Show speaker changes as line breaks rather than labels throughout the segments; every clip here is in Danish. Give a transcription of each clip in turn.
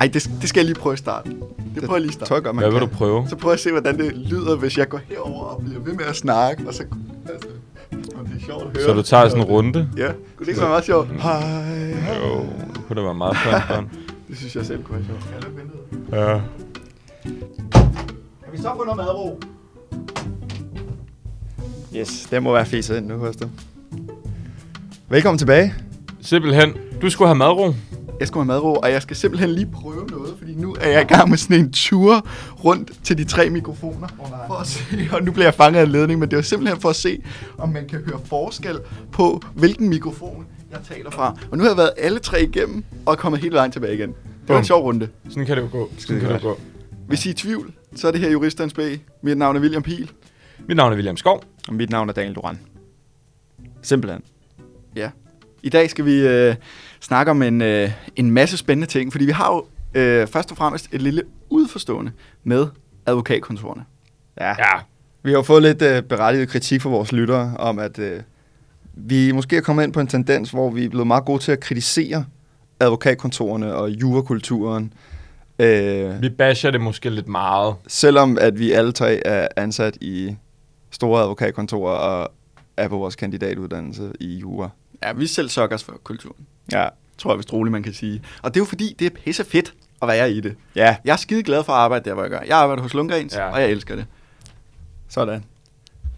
Ej, det, det skal jeg lige prøve at starte. Det prøver jeg lige at starte.
jeg godt, man
Hvad vil
kan.
du prøve?
Så prøv at se, hvordan det lyder, hvis jeg går herover og bliver ved med at snakke, og så... Altså, og det er sjovt at høre.
Så du tager sådan en runde?
Ja, kunne det ikke være meget sjovt?
Hej.
Jo, det kunne da være meget fun, fun.
Det synes jeg selv kunne være sjovt. Jeg vente?
Ja.
Kan vi så få noget madro?
Yes, det må være fiset ind nu, du. Velkommen tilbage.
Simpelthen, du skulle have madro.
Jeg skal have madro, og jeg skal simpelthen lige prøve noget, fordi nu er jeg i gang med sådan en tur rundt til de tre mikrofoner. For at se, og nu bliver jeg fanget af en ledning, men det er simpelthen for at se, om man kan høre forskel på, hvilken mikrofon jeg taler fra. Og nu har jeg været alle tre igennem, og er kommet hele vejen tilbage igen. Det var en sjov runde.
Sådan kan det jo gå. Sådan kan det jo gå.
Hvis I er i tvivl, så er det her Juristens B. Mit navn er William Pil.
Mit navn er William Skov.
Og mit navn er Daniel Duran. Simpelthen.
Ja. I dag skal vi øh, snakke om en, øh, en masse spændende ting, fordi vi har jo øh, først og fremmest et lille udforstående med advokatkontorerne.
Ja.
Ja.
Vi har fået lidt uh, berettiget kritik fra vores lyttere om, at uh, vi måske er kommet ind på en tendens, hvor vi er blevet meget gode til at kritisere advokatkontorerne og jurakulturen. Uh,
Vi basher det måske lidt meget.
selvom at vi alle tre er ansat i store advokatkontorer og er på vores kandidatuddannelse i jura.
Ja, vi selv sokker os for kulturen,
Ja.
tror jeg vist roligt, man kan sige. Og det er jo fordi, det er pisse fedt at være i det.
Ja,
Jeg er skide glad for at arbejde der, hvor jeg gør. Jeg arbejder hos Lundgrens, ja. Og jeg elsker det.
sådan.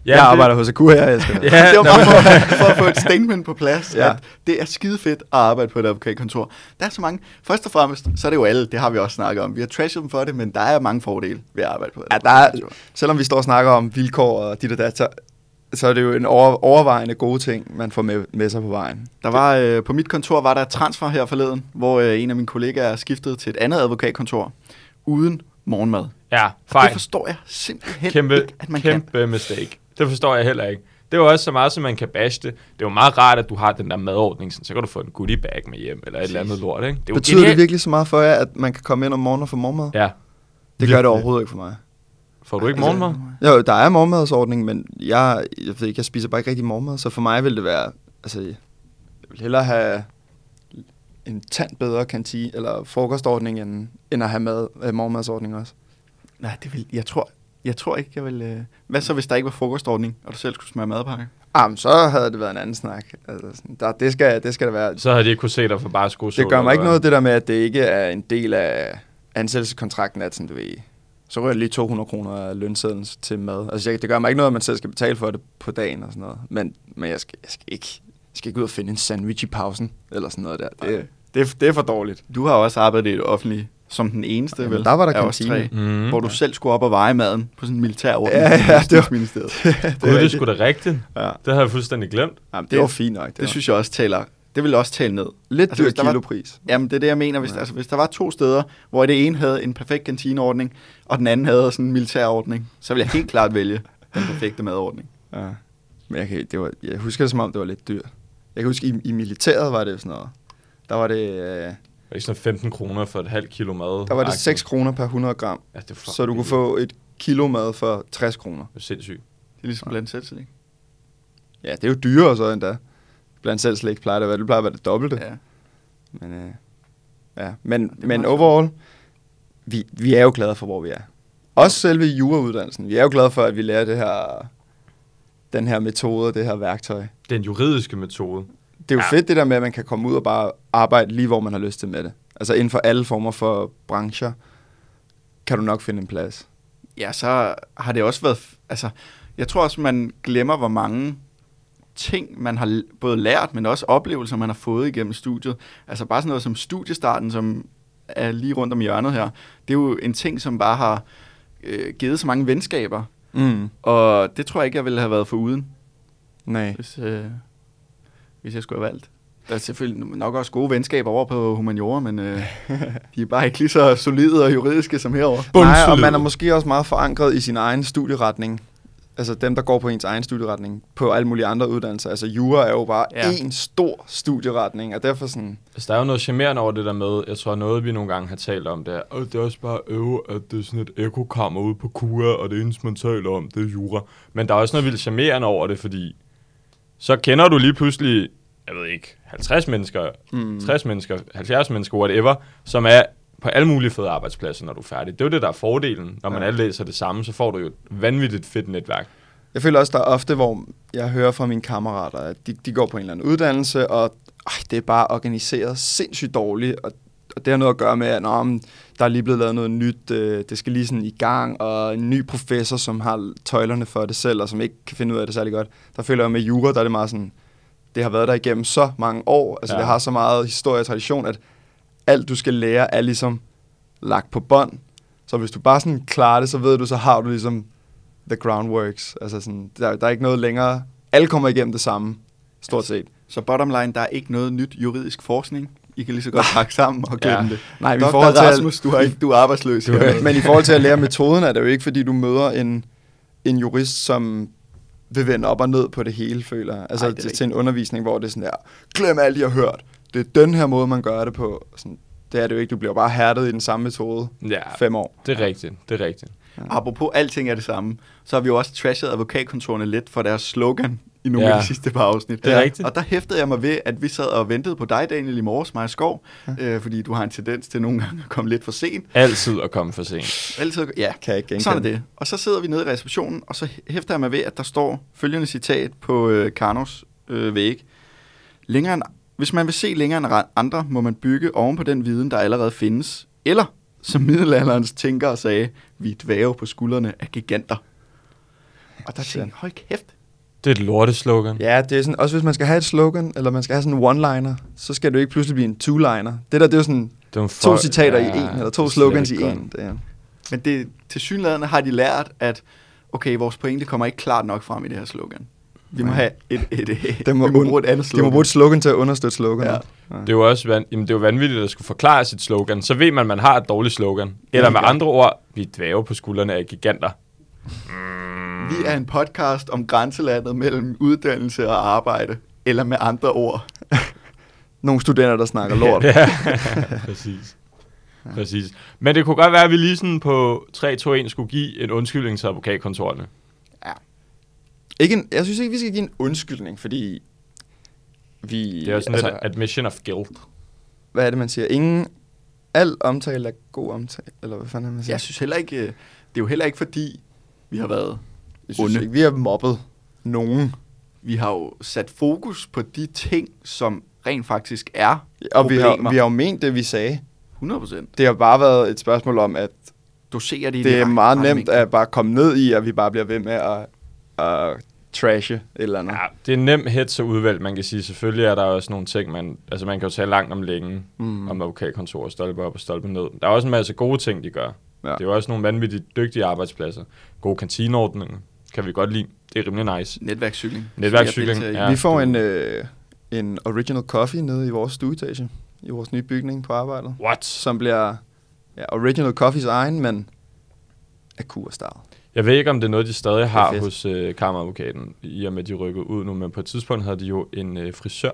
Ja,
jeg
det-
arbejder hos Akur her, jeg elsker det.
Ja,
det var bare for, for at få et statement på plads, ja. At det er skide fedt at arbejde på et advokatkontor. Der er så mange. Først og fremmest, så er det jo alle, det har vi også snakket om. Vi har trashet dem for det, men der er mange fordele ved at arbejde på et
Ja, der er, selvom vi står og snakker om vilkår og dit og dat, så, så er det jo en over, overvejende gode ting, man får med, med sig på vejen.
Der var, øh, på mit kontor var der et transfer her forleden, hvor øh, en af mine kollegaer skiftede til et andet advokatkontor uden morgenmad.
Ja,
Det
fejl.
forstår jeg simpelthen
Kæmpe,
ikke, at man kan.
kæmpe mistake. Det forstår jeg heller ikke. Det er jo også så meget, som man kan bash det. Det er jo meget rart, at du har den der madordning, så kan du få en goodie bag med hjem, eller et eller andet lort, ikke? Det er
Betyder det
genialt.
virkelig så meget for jer, at man kan komme ind om morgenen og få morgenmad?
Ja.
Det gør det overhovedet ikke for mig.
Får du ikke
Altså,
morgenmad?
Jo, der er morgenmadsordning, men jeg, jeg ved ikke, jeg spiser bare ikke rigtig morgenmad, så for mig vil det være, altså, jeg vil hellere have en tand bedre kantine, eller frokostordning, end, end at have mad, øh, morgenmadsordning også.
Nej, det vil, jeg tror, jeg tror ikke, jeg vil... Øh... Hvad så, hvis der ikke var frokostordning, og du selv skulle smøre madpakke?
Ah, men så havde det været en anden snak. Altså, sådan, der, det, skal, det skal det være.
Så havde de ikke kunne se dig for bare sko
Det gør mig ikke noget, det der med, at det ikke er en del af ansættelseskontrakten, at sådan, du ved, så ryger lige 200 kroner af lønsedlen til mad. Altså, jeg, det gør mig ikke noget, at man selv skal betale for det på dagen og sådan noget. Men, men jeg, skal, jeg, skal ikke, jeg skal ikke ud og finde en sandwich i pausen, eller sådan noget der. Det, det, er, det er for dårligt.
Du har også arbejdet i det offentlige, som den eneste,
Jamen,
vel?
der var der kantine.
tre,
Mm.
Hvor du selv skulle op og veje maden på sådan en militær ordning.
Ja, ja, det var-
Justitsministeriet.
det,
Gud, det er sgu da rigtigt.
Ja.
Det havde jeg fuldstændig glemt.
Jamen, det var fint nok. Det,
Det
var.
synes jeg også taler... Det vil også tale ned.
Lidt
Altså,
dyr
der var-
kilopris.
Jamen, det er det, jeg mener. Hvis,
Ja.
altså, hvis der var to steder, hvor det ene havde en perfekt kantineordning, og den anden havde sådan en militær ordning, så ville jeg helt klart vælge den perfekte madordning.
Ja. Men jeg, kan, det var, jeg husker det som om, det var lidt dyrt. Jeg kan huske, i, i militæret var det sådan noget. Der var det, øh,
Var det sådan 15 kroner for et halvt kilo mad?
der var det 6 kroner per 100 gram.
Ja, det
Så du kunne få et kilo mad for 60 kroner.
Det er sindssygt.
Det er ligesom blandt selv, ikke?
Ja, det er jo dyrere så endda. Blandt selv slik plejer det at være. Det plejer at være det dobbelte.
Ja.
Men, øh, ja. men,
er
men overall, vi, vi er jo glade for, hvor vi er. Også selve jurauddannelsen. Vi er jo glade for, at vi lærer det her, den her metode, det her værktøj.
Den juridiske metode.
Det er jo
Ja.
ja. fedt det der med, at man kan komme ud og bare arbejde lige, hvor man har lyst til med det. Altså inden for alle former for brancher, kan du nok finde en plads.
ja, så har det også været... f- Altså, jeg tror også, man glemmer, hvor mange ting, man har både lært, men også oplevelser, man har fået igennem studiet. Altså bare sådan noget som studiestarten, som er lige rundt om hjørnet her. Det er jo en ting, som bare har øh, givet så mange venskaber.
Mm.
Og det tror jeg ikke, jeg ville have været for uden,
Nej.
hvis, øh, hvis jeg skulle have valgt. Der er selvfølgelig nok også gode venskaber over på humaniora, men øh, de er bare ikke lige så solide og juridiske som herover.
Nej, og man er måske også meget forankret i sin egen studieretning. Altså dem, der går på ens egen studieretning, på alle mulige andre uddannelser. Altså jura er jo bare
Ja.
en stor studieretning, og derfor sådan...
Altså, der er jo noget charmerende over det der med, jeg tror noget, vi nogle gange har talt om, det er, "Åh, det er også bare øve, at det er sådan et ekokammer ude på KUA, og det eneste, man taler om, det er jura. Men der er også noget vildt charmerende over det, fordi så kender du lige pludselig, jeg ved ikke, 50 mennesker,
mm.
60 mennesker, 70 mennesker, whatever, som er på alle mulige fede arbejdspladser, når du er færdig. Det er jo det, der er fordelen. Når man
Ja.
alle læser det samme, så får du jo et vanvittigt fedt netværk.
Jeg føler også, der er ofte, hvor jeg hører fra mine kammerater, at de, de går på en eller anden uddannelse, og ej, det er bare organiseret sindssygt dårligt, og, og det har noget at gøre med, at nå, men, der er lige blevet lavet noget nyt, øh, det skal lige sådan i gang, og en ny professor, som har tøjlerne for det selv, og som ikke kan finde ud af det særlig godt. Der føler jeg med jura, der er det meget sådan, det har været der igennem så mange år, altså
ja.
det har så meget historie og tradition, at alt du skal lære er ligesom lagt på bånd. Så hvis du bare sådan klarer det, så ved du, så har du ligesom the groundworks. Altså sådan, der, der er ikke noget længere. Alle kommer igennem det samme, stort set.
Så bottom line, der er ikke noget nyt juridisk forskning. I kan lige så godt pakke sammen og glemme
Ja.
det.
Nej, i
Dr.
forhold til
Rasmus, du, har ikke, du er arbejdsløs.
Du er-.
Men i forhold til at lære metoden, er det jo ikke, fordi du møder en, en jurist, som vil vende op og ned på det hele, føler. Altså
Ej, det
til, til en undervisning, hvor det er sådan der, glem alt, I har hørt. Det er den her måde, man gør det på. Sådan, det er det jo ikke. Du bliver bare hærdet i den samme metode
Ja,
fem år.
det er rigtigt. Det er rigtigt.
Apropos alting er det samme, så har vi jo også trashet advokatkontorene lidt for deres slogan i nogle
Ja.
af de sidste par afsnit.
Det er rigtigt.
Og der hæftede jeg mig ved, at vi sad og ventede på dig, Daniel, i morges, mig og Skov, øh, fordi du har en tendens til nogle gange at komme lidt for sent.
Altid at komme for sent.
Altid, ja,
Kan jeg ikke genkende.
sådan er det. Og så sidder vi nede i receptionen, og så hæfter jeg mig ved, at der står følgende citat på øh, Karnos øh, væg. Længere end, hvis man vil se længere end andre, må man bygge oven på den viden, der allerede findes. Eller, som middelalderens tænkere sagde, vi dvæve på skuldrene af giganter. Og der tænkte jeg, hold kæft.
Det er et lorteslogan.
Ja, det er sådan, også hvis man skal have et slogan, eller man skal have sådan en one-liner, så skal det jo ikke pludselig blive en two-liner. Det der, det er jo sådan
Det er en
to
for-
citater
Ja,
i en, eller to slogans i en. Det er.
Men det, til synlædende har de lært, at okay, vores pointe kommer ikke klart nok frem i det her slogan. Vi må have et, et, et,
Det må
vi må bruge et andet
De
slogan.
må bruge et slogan til at understøtte sloganet.
Ja.
Ja.
Det er jo også van- jamen, det er jo vanvittigt at skulle forklare sit slogan. Så ved man, at man har et dårligt slogan. Eller med andre ord, vi er dvæve på skuldrene af giganter.
Vi er en podcast om grænselandet mellem uddannelse og arbejde. Eller med andre ord.
Nogle studenter, der snakker lort.
ja, præcis. Præcis. Men det kunne godt være, at vi lige sådan på 3-2-1 skulle give en undskyldning til advokatkontorerne.
Ikke en, jeg synes ikke, vi skal give en undskyldning, fordi vi...
Det er jo sådan altså, lidt admission of guilt.
Hvad er det, man siger? Ingen... Al omtale er god omtale, eller hvad fanden er det, man siger?
Jeg synes heller ikke, øh, det er jo heller ikke fordi, vi har været
jeg synes
onde.
ikke, vi har mobbet nogen.
Vi har jo sat fokus på de ting, som rent faktisk er
Og vi har, vi har jo ment det, vi sagde.
100 procent.
Det har bare været et spørgsmål om, at
Doserer det i
det
de
er meget nemt at bare komme ned i, at vi bare bliver ved med at, at trashe et eller andet.
Ja, det er nemt hets og udvalg, man kan sige. Selvfølgelig er der også nogle ting, man, altså man kan jo tale langt om længe,
Mm.
om advokatkontor, stolpe op og stolpe ned. Der er også en masse gode ting, de gør.
Ja.
Det er jo også nogle vanvittigt dygtige arbejdspladser. Gode kantineordninger kan vi godt lide. Det er rimelig nice.
Netværkscykling.
Netværkscykling, ja.
vi får en, øh, en original coffee nede i vores stueetage, i vores nye bygning på arbejdet,
What?
som bliver ja, original coffees egen, men af kurstarvet.
Jeg ved ikke, om det er noget, de stadig har hos øh, kammeradvokaten, i og med, at de rykkede ud nu, men på et tidspunkt havde de jo en øh, frisør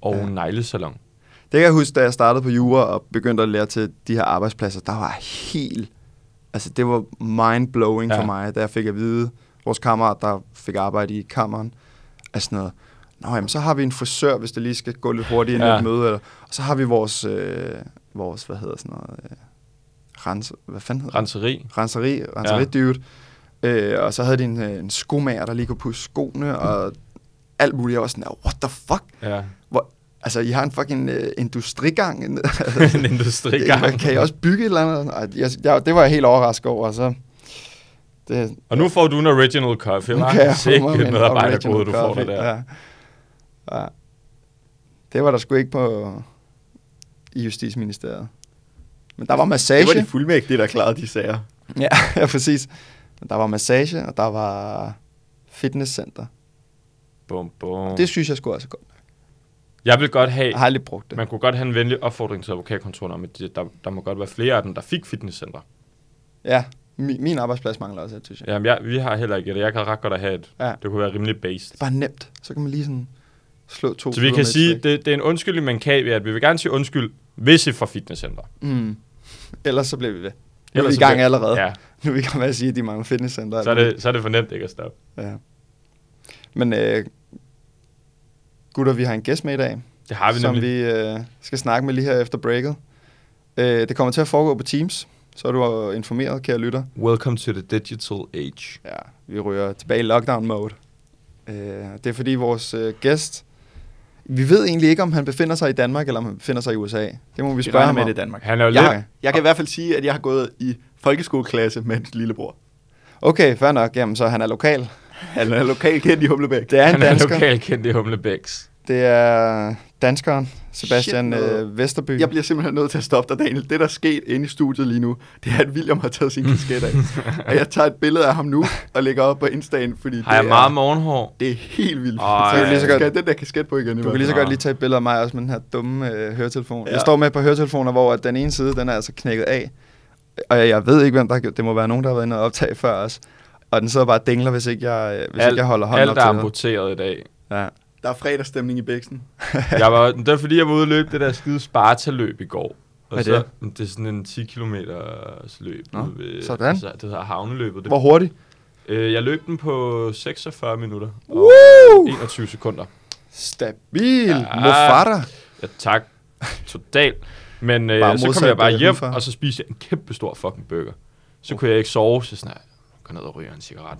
og
Ja.
neglesalon.
Det kan jeg huske, da jeg startede på jura og begyndte at lære til de her arbejdspladser, der var helt... Altså, det var mind-blowing ja. For mig, da jeg fik at vide, vores kammerat, der fik arbejde i kammeren, af sådan noget, Nå, jamen, så har vi en frisør, hvis det lige skal gå lidt hurtigt ind i
Ja.
et møde, eller, og så har vi vores, øh, vores hvad hedder sådan noget, øh, rens, hvad fanden hedder?
Renseri.
renseri, renseri ja. Øh, og så havde de en, øh, en skomager, der lige kunne pusse skoene, og alt muligt. Jeg var sådan, der, what the fuck?
Ja.
Hvor, altså, I har en fucking øh, industrigang.
en industrigang.
kan I også bygge et eller andet? Jeg, jeg, det var jeg helt overrasket over. Så det,
Og nu får du en original coffee, hva'?
kan jeg
Sikke
original
du får der. der.
Ja. Ja. Det var der sgu ikke på i Justitsministeriet. Men der var massage.
Det var de fuldmægtige, der klarede de sager.
Ja, ja, præcis. Men der var massage, og der var fitnesscenter.
Bum, bum.
Det synes jeg skulle også godt.
Jeg vil godt have,
Jeg har aldrig brugt det.
man kunne godt have en venlig opfordring til advokatkontoret om, at der, der må godt være flere af dem, der fik fitnesscenter.
Ja, min, min arbejdsplads mangler også synes jeg.
Jamen, jeg, vi har heller ikke det. Jeg kan ret godt have et.
Ja.
Det kunne være rimelig based.
Det er bare nemt. Så kan man lige sådan slå to
Så vi kan sige, det, det er en undskyldning, man kan ved, at vi vil gerne sige undskyld, hvis I får fitnesscenter.
Mm. Ellers så bliver vi ved. Nu er
Ellers
vi i gang
bliver-
allerede.
Ja,
Nu er vi i gang med at sige, at de mangler fitnesscenter.
så er, det, så er det for nemt ikke at stoppe.
Ja. Men øh, gutter, vi har en gæst med i dag,
Det har vi
som
nemlig.
vi øh, skal snakke med lige her efter breaket. Øh, det kommer til at foregå på Teams, så er du informeret, kære lytter.
Welcome to the digital age.
Ja, vi ryger tilbage i lockdown mode. Øh, det er fordi vores øh, gæst, vi ved egentlig ikke, om han befinder sig i Danmark, eller om han befinder sig i USA. Det må vi spørge ham
med
om.
det i Danmark.
Han er jo
Jeg,
lidt...
jeg kan i hvert fald sige, at jeg har gået i folkeskoleklasse med hans lillebror.
Okay, fair nok. Jamen, så han er lokal.
Han er lokal kendt i Humlebæk.
Det er en
Han er lokalt kendt i Humlebæks.
Det er danskeren, Sebastian
Shit,
øh, Vesterby.
Jeg bliver simpelthen nødt til at stoppe dig, Daniel. Det, der er sket inde i studiet lige nu, det er, at William har taget sin kasket af. og jeg tager et billede af ham nu og lægger op på Insta'en, fordi
Har jeg
det,
meget
er,
morgenhår?
det er helt vildt.
Ej.
så jeg
lige så
skal
godt-
have den der kasket på igen. i
Du kan lige så godt lige tage et billede af mig også med den her dumme øh, høretelefon. Ja. Jeg står med par høretelefoner, hvor at den ene side, den er altså knækket af. Og jeg, jeg ved ikke, hvem der har gjort det. må være nogen, der har været inde og optage før os. Og den sidder bare og dingler, hvis ikke jeg, øh, hvis
alt,
ikke jeg holder hånden
alt
op
er
til det.
amputeret i dag.
Ja.
Der er fredagsstemning i Bæksten.
Jeg var, det var fordi, jeg var ude og løbe det der skide Sparta-løb i går. Og
Hvad er
så,
det?
det er sådan en 10 km løb.
Nå,
ved,
sådan.
Altså, det hedder havneløbet. Det,
Hvor hurtigt?
øh, jeg løb den på 46 minutter og
Woo!
21 sekunder.
Stabil.
Ja.
Mofata.
Ja, tak. Totalt. Men øh,
Bare
så kom jeg bare
øh,
hjem, og så spiste jeg en kæmpe stor fucking burger. Så kunne jeg ikke sove, så sådan, jeg går ned og ryger en cigaret.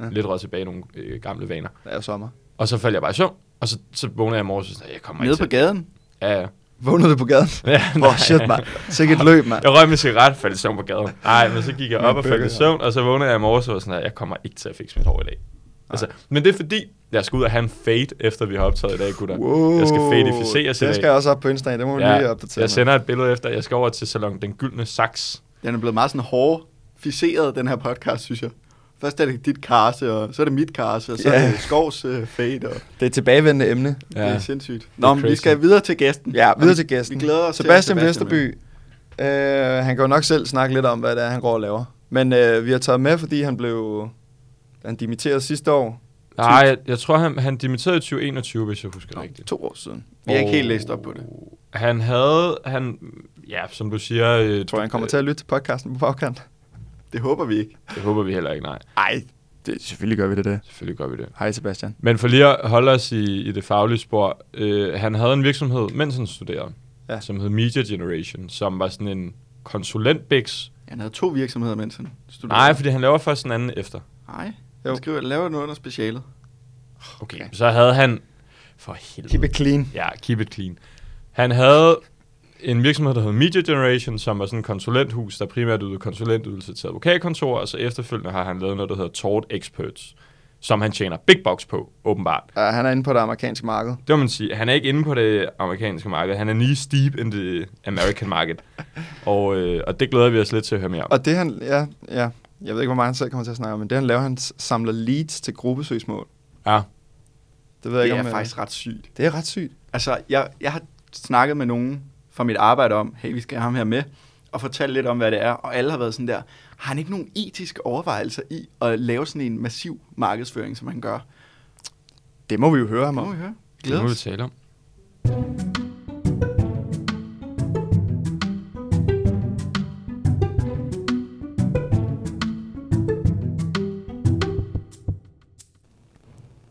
Ja.
Lidt rød tilbage nogle øh, gamle vaner.
Det er jo sommer.
Og så faldt jeg bare i søvn, og så, så vågnede jeg i morges, og sådan, jeg kommer
Nede
ikke
på
til.
gaden.
Ja, ja.
Vågnede du på gaden?
ja
Åh, oh, shit, mand. Sikke et løb, mand.
Jeg røg med cigaret, faldt i søvn på gaden. Nej, men så gik jeg op og faldt i søvn, og så vågnede jeg i morges og var sådan, at jeg kommer ikke til at fikse mit hår i dag. Altså, men det er fordi, jeg skal ud og have en fade, efter vi har optaget i dag, gutter.
Wow.
Jeg skal fadificeres i
Det
dag.
skal jeg også op på Insta. Det må vi lige opdatere.
jeg sender et billede efter, jeg skal over til salon Den Gyldne Saks.
Den er blevet meget sådan hårdficeret, den her podcast, synes jeg. Først er det dit karse, og så er det mit karse, og så
Ja.
er det Skovs uh, fade, og
Det er et tilbagevendende emne.
ja. det er sindssygt. Nå, men vi skal videre til gæsten.
Ja, videre
vi-
til gæsten.
Vi glæder os
Sebastian
til have
Vesterby. Øh, han kan jo nok selv snakke lidt om, hvad det er, han går og laver. Men øh, vi har taget med, fordi han blev... Han dimitterede sidste år.
Nej, jeg, jeg tror, han, han dimitterede i 2021, hvis jeg husker
Nå,
rigtigt.
to år siden. Vi har ikke helt læst op på det.
Han havde, han, ja, som du siger... Øh,
Jeg tror, han kommer til at lytte til podcasten på bagkant.
Det håber vi ikke.
Det håber vi heller ikke, nej.
Nej, det, selvfølgelig gør vi det, det.
Selvfølgelig gør vi det.
Hej Sebastian.
Men for lige at holde os i, i det faglige spor, øh, han havde en virksomhed, mens han studerede,
Ja.
ja. som hed Media Generation, som var sådan en konsulentbiks.
Han havde to virksomheder, mens han studerede.
Nej, fordi han laver først en anden efter.
Nej, han skriver, laver noget under specialet.
Okay. Så havde han... For helvede.
Keep it clean.
Ja, keep it clean. Han havde en virksomhed, der hed Media Generation, som var sådan en konsulenthus, der primært ydede konsulentydelse til advokatkontorer, og så efterfølgende har han lavet noget, der hedder Tort Experts, som han tjener big box på, åbenbart.
Uh, han er inde på det amerikanske marked.
Det må man sige. Han er ikke inde på det amerikanske marked. Han er lige steep in the American market. og, øh, og det glæder vi os lidt til at høre mere om.
Og det han, ja, ja, jeg ved ikke, hvor meget han selv kommer til at snakke om, men det han laver, han samler leads til gruppesøgsmål.
Ja,
Det ved jeg
Det
ikke,
er
om, øh,
faktisk ret sygt.
Det er ret sygt.
Altså, jeg, jeg har snakket med nogen fra mit arbejde om, hey, vi skal have ham her med, og fortælle lidt om, hvad det er, og alle har været sådan der, har han ikke nogen etiske overvejelser i at lave sådan en massiv markedsføring, som han gør?
Det må vi jo høre ham
Må
om.
vi høre?
det
Glæder
må vi tale om.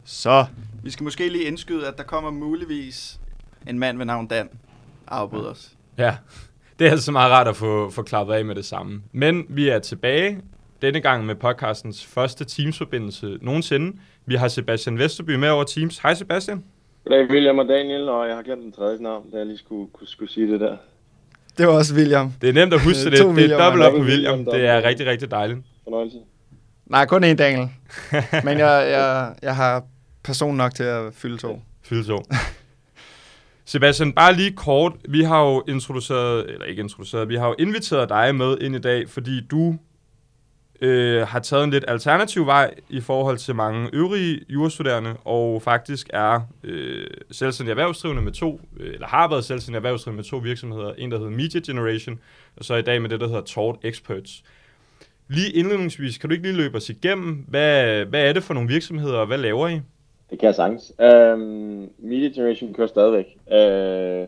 Så.
Vi skal måske lige indskyde, at der kommer muligvis en mand ved navn Dan afbryder os.
Ja, det er altså meget rart at få, få klappet af med det samme. Men vi er tilbage, denne gang med podcastens første Teams-forbindelse nogensinde. Vi har Sebastian Vesterby med over Teams. Hej Sebastian.
Goddag, William og Daniel, og jeg har glemt den tredje navn, da jeg lige skulle, skulle, skulle sige det der.
Det var også William.
Det er nemt at huske
To
det. Det er
William.
dobbelt op på William.
William,
Det er rigtig, rigtig dejligt.
Fornøjelse.
Nej, kun én Daniel. Men jeg, jeg, jeg har person nok til at fylde to.
Fylde så. Sebastian, bare lige kort. Vi har jo introduceret, eller ikke introduceret, vi har jo inviteret dig med ind i dag, fordi du øh, har taget en lidt alternativ vej i forhold til mange øvrige jurastuderende, og faktisk er øh, selvstændig erhvervsdrivende med to, øh, eller har været selvstændig erhvervsdrivende med to virksomheder. En, der hedder Media Generation, og så i dag med det, der hedder Tort Experts. Lige indledningsvis, kan du ikke lige løbe os igennem, hvad, hvad er det for nogle virksomheder, og hvad laver I?
Det kan jeg sagtens. Øhm, Media Generation kører stadigvæk. Øh,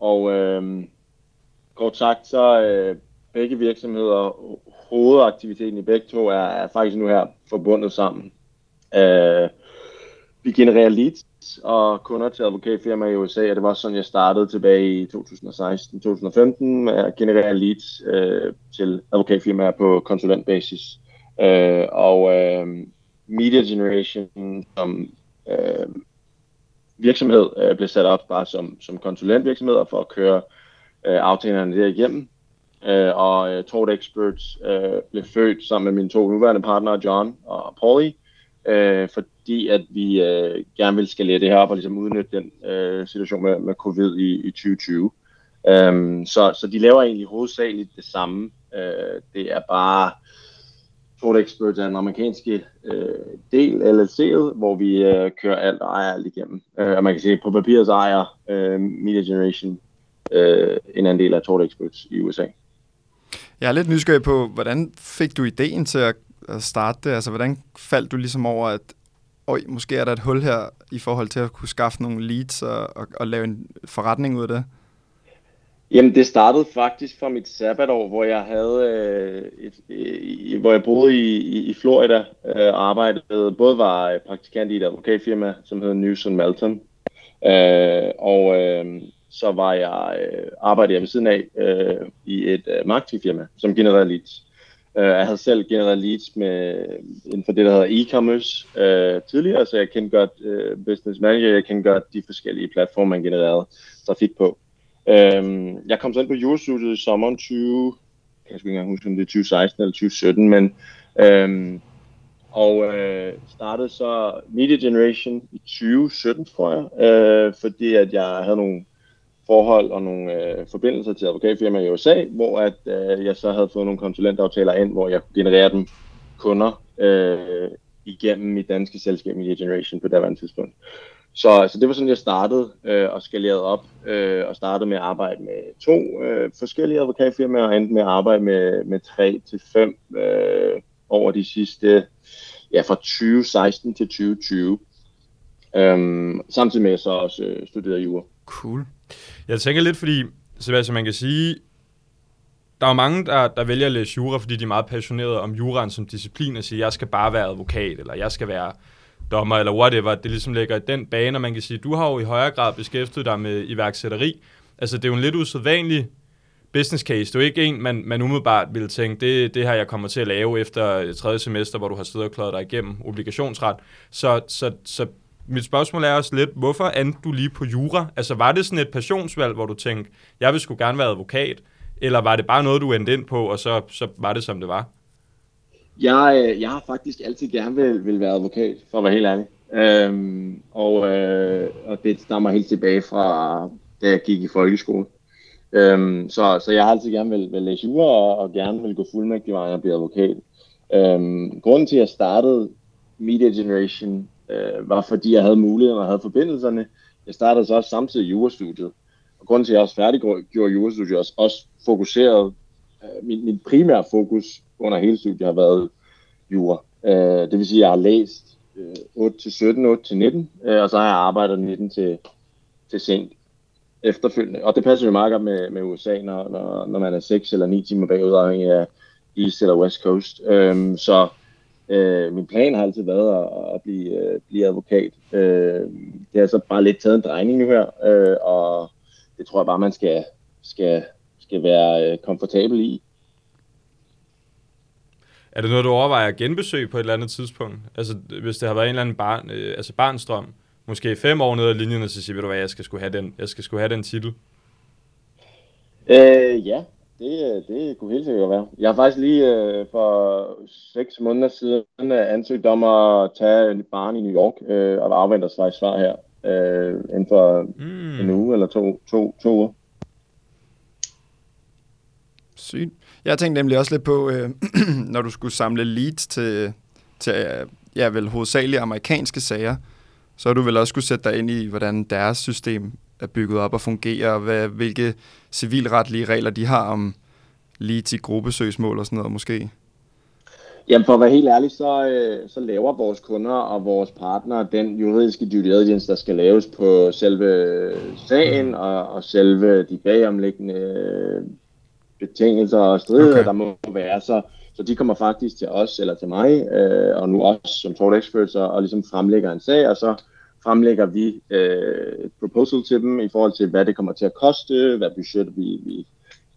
og øhm, kort sagt, så øh, begge virksomheder, hovedaktiviteten i begge to er, er faktisk nu her forbundet sammen. Øh, vi genererer leads og kunder til advokatfirmaer i USA, og det var sådan, jeg startede tilbage i 2016-2015 med at generere leads øh, til advokatfirmaer på konsulentbasis. Øh, og øh, Media Generation som øh, virksomhed øh, blev sat op bare som, som konsulentvirksomheder for at køre øh, aftalerne der igennem. Øh, og øh, Tort Experts øh, blev født sammen med mine to nuværende partnere, John og Pauli, øh, fordi at vi øh, gerne vil skalere det her op og ligesom udnytte den øh, situation med, med covid i, i 2020. Øhm, så, så de laver egentlig hovedsageligt det samme. Øh, det er bare Tort Experts er den amerikanske øh, del LLC'et, hvor vi øh, kører alt og ejer alt igennem. Øh, og man kan sige, på papiret så ejer øh, Media Generation øh, en anden del af Tort Experts i USA.
Jeg er lidt nysgerrig på, hvordan fik du ideen til at, at starte det? Altså, hvordan faldt du ligesom over, at Øj, måske er der et hul her i forhold til at kunne skaffe nogle leads og, og, og lave en forretning ud af det?
Jamen, det startede faktisk fra mit sabbatår, hvor jeg havde øh, et, øh, hvor jeg boede i, i, i Florida øh, arbejdede, både var praktikant i et advokatfirma, som hedder News Malton, øh, og øh, så var jeg øh, arbejdede jeg ved siden af øh, i et øh, marketingfirma, som genererede leads. Øh, jeg havde selv genereret leads med, inden for det, der hedder e-commerce øh, tidligere, så jeg kendte godt øh, Business Manager, jeg kendte godt de forskellige platforme, man genererede trafik på. Øhm, jeg kom så ind på jurastudiet i sommeren 20, jeg kan ikke engang huske, om det er 2016 eller 2017, men øhm, og øh, startede så Media Generation i 2017, tror jeg, øh, fordi at jeg havde nogle forhold og nogle øh, forbindelser til advokatfirmaer i USA, hvor at øh, jeg så havde fået nogle konsulentaftaler ind, hvor jeg kunne generere dem kunder øh, igennem mit danske selskab Media Generation på daværende tidspunkt. Så, så det var sådan, jeg startede øh, og skalerede op, øh, og startede med at arbejde med to øh, forskellige advokatfirmaer, og endte med at arbejde med, med tre til fem øh, over de sidste, ja, fra 2016 til 2020. Øhm, samtidig med at jeg så også øh, studerede jura.
Cool. Jeg tænker lidt, fordi, Sebastian, man kan sige, der er mange, der, der vælger at læse jura, fordi de er meget passionerede om juraen som disciplin, og siger, jeg skal bare være advokat, eller jeg skal være dommer, eller whatever, det ligesom ligger i den bane, og man kan sige, du har jo i højere grad beskæftiget dig med iværksætteri. Altså, det er jo en lidt usædvanlig business case. Det er jo ikke en, man, man umiddelbart ville tænke, det det her, jeg kommer til at lave efter tredje semester, hvor du har siddet og klaret dig igennem obligationsret. Så, så, så mit spørgsmål er også lidt, hvorfor andet du lige på jura? Altså, var det sådan et passionsvalg, hvor du tænkte, jeg vil sgu gerne være advokat, eller var det bare noget, du endte ind på, og så, så var det, som det var?
Jeg, øh, jeg har faktisk altid gerne vil, vil være advokat, for at være helt ærlig. Øhm, og, øh, og det stammer helt tilbage fra, da jeg gik i folkeskole. Øhm, så, så jeg har altid gerne vil, vil læse jura, og, og gerne vil gå fuldmægtig og blive advokat. Øhm, grunden til, at jeg startede Media Generation, øh, var fordi jeg havde muligheden og havde forbindelserne. Jeg startede så også samtidig jurastudiet. Og grunden til, at jeg også færdiggjorde jurastudiet, også, også fokuseret, øh, min, min primære fokus under hele studiet har været jura. Øh, det vil sige, at jeg har læst øh, 8 til 17, 8 til 19, øh, og så har jeg arbejdet 19 til, til sent efterfølgende. Og det passer jo meget godt med, med USA, når, når, når man er 6 eller 9 timer bagud, afhængig af East eller West Coast. Øh, så øh, min plan har altid været at, at blive, øh, blive advokat. Øh, det har så bare lidt taget en drejning nu her, øh, og det tror jeg bare, man skal, skal, skal være øh, komfortabel i.
Er det noget, du overvejer at genbesøge på et eller andet tidspunkt? Altså, hvis det har været en eller anden barn, øh, altså barnstrøm, måske fem år nede ad linjen, og så siger, ved du hvad, jeg skal skulle have den, jeg skal skulle have den titel?
Øh, ja, det, det kunne helt sikkert være. Jeg har faktisk lige øh, for seks måneder siden øh, ansøgt om at tage et barn i New York, øh, og afventer sig svar her øh, inden for mm. en uge eller to, to, to uger.
Sygt. Jeg tænkte nemlig også lidt på, øh, når du skulle samle leads til, til ja, vel hovedsageligt amerikanske sager, så har du vel også skulle sætte dig ind i, hvordan deres system er bygget op og fungerer, og hvad, hvilke civilretlige regler de har om lige til gruppesøgsmål og sådan noget måske.
Jamen for at være helt ærlig, så, øh, så laver vores kunder og vores partnere den juridiske due diligence, der skal laves på selve sagen og, og selve de bagomliggende øh, betingelser og strider, okay. der må være. Så, så de kommer faktisk til os eller til mig, øh, og nu også som tort experts, og, og ligesom fremlægger en sag, og så fremlægger vi øh, et proposal til dem i forhold til, hvad det kommer til at koste, hvad budget vi, vi,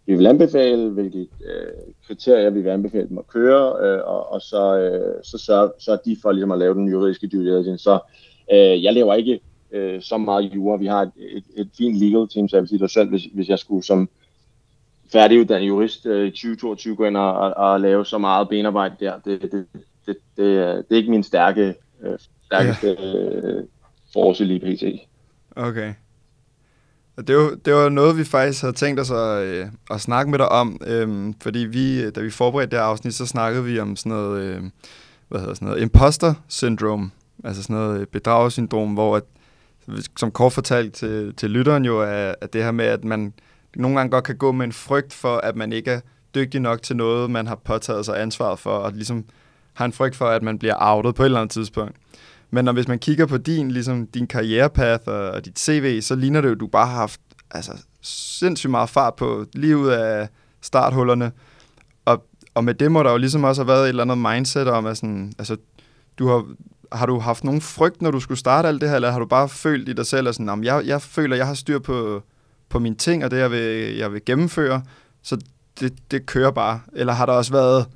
vi vil anbefale, hvilke øh, kriterier vi vil anbefale dem at køre, øh, og, og så, øh, så sørger så de for ligesom at lave den juridiske due diligence. Så øh, jeg laver ikke øh, så meget jura. Vi har et, et, et fint legal team, så jeg vil sige det selv, hvis, hvis jeg skulle som færdiguddannet jurist øh, i 2022 gå ind og, og, og lave så meget benarbejde der. Det, det, det, det, det, er, det er ikke min stærke, øh, stærkeste øh, force lige pt.
Okay. Og det var, det var noget, vi faktisk havde tænkt os at, øh, at snakke med dig om, øh, fordi vi, da vi forberedte det her afsnit, så snakkede vi om sådan noget, øh, hvad hedder sådan noget, imposter syndrome, altså sådan noget bedragersyndrom, hvor at, som kort fortalt til, til lytteren jo, er, at det her med, at man nogle gange godt kan gå med en frygt for, at man ikke er dygtig nok til noget, man har påtaget sig ansvaret for, og ligesom har en frygt for, at man bliver outet på et eller andet tidspunkt. Men når, hvis man kigger på din, ligesom, din karrierepath og, og dit CV, så ligner det jo, at du bare har haft altså, sindssygt meget fart på lige ud af starthullerne. Og, og med det må der jo ligesom også have været et eller andet mindset om, at sådan, altså, du har, har du haft nogen frygt, når du skulle starte alt det her, eller har du bare følt i dig selv, at sådan, jeg, jeg føler, jeg har styr på, på mine ting, og det, jeg vil, jeg vil gennemføre, så det, det kører bare. Eller har der også været,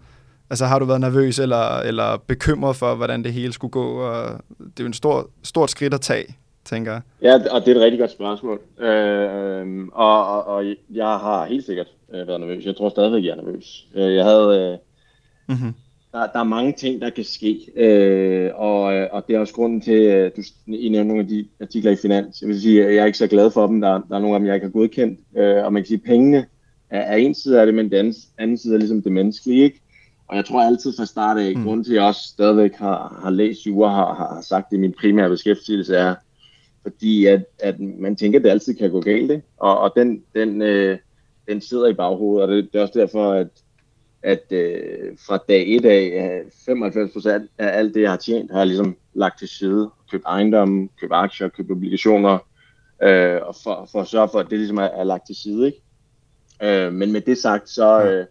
altså har du været nervøs eller, eller bekymret for, hvordan det hele skulle gå? Og det er jo en stor, stort skridt at tage, tænker jeg.
Ja, og det er et rigtig godt spørgsmål. Øh, og, og, og jeg har helt sikkert øh, været nervøs. Jeg tror stadigvæk, jeg er nervøs. Øh, jeg havde... Øh, mm-hmm der, der er mange ting, der kan ske, øh, og, og det er også grunden til, at du I nævner nogle af de artikler i Finans. Jeg vil sige, at jeg er ikke så glad for dem. Der, der er nogle af dem, jeg ikke har godkendt. Øh, og man kan sige, at pengene er, er en side af det, men den anden, anden side er ligesom det menneskelige. Ikke? Og jeg tror altid fra start af, mm. grunden til, at jeg også stadigvæk har, har læst jura, har, har sagt, det min primære beskæftigelse, er, fordi at, at man tænker, at det altid kan gå galt. Ikke? Og, og den, den, øh, den sidder i baghovedet, og det, det er også derfor, at at øh, fra dag 1 af, 95% af alt det, jeg har tjent, har jeg ligesom lagt til side. Købt ejendomme, købt aktier, købt obligationer, øh, og for, for at sørge for, at det ligesom er, er lagt til side. Ikke? Øh, men med det sagt, så øh,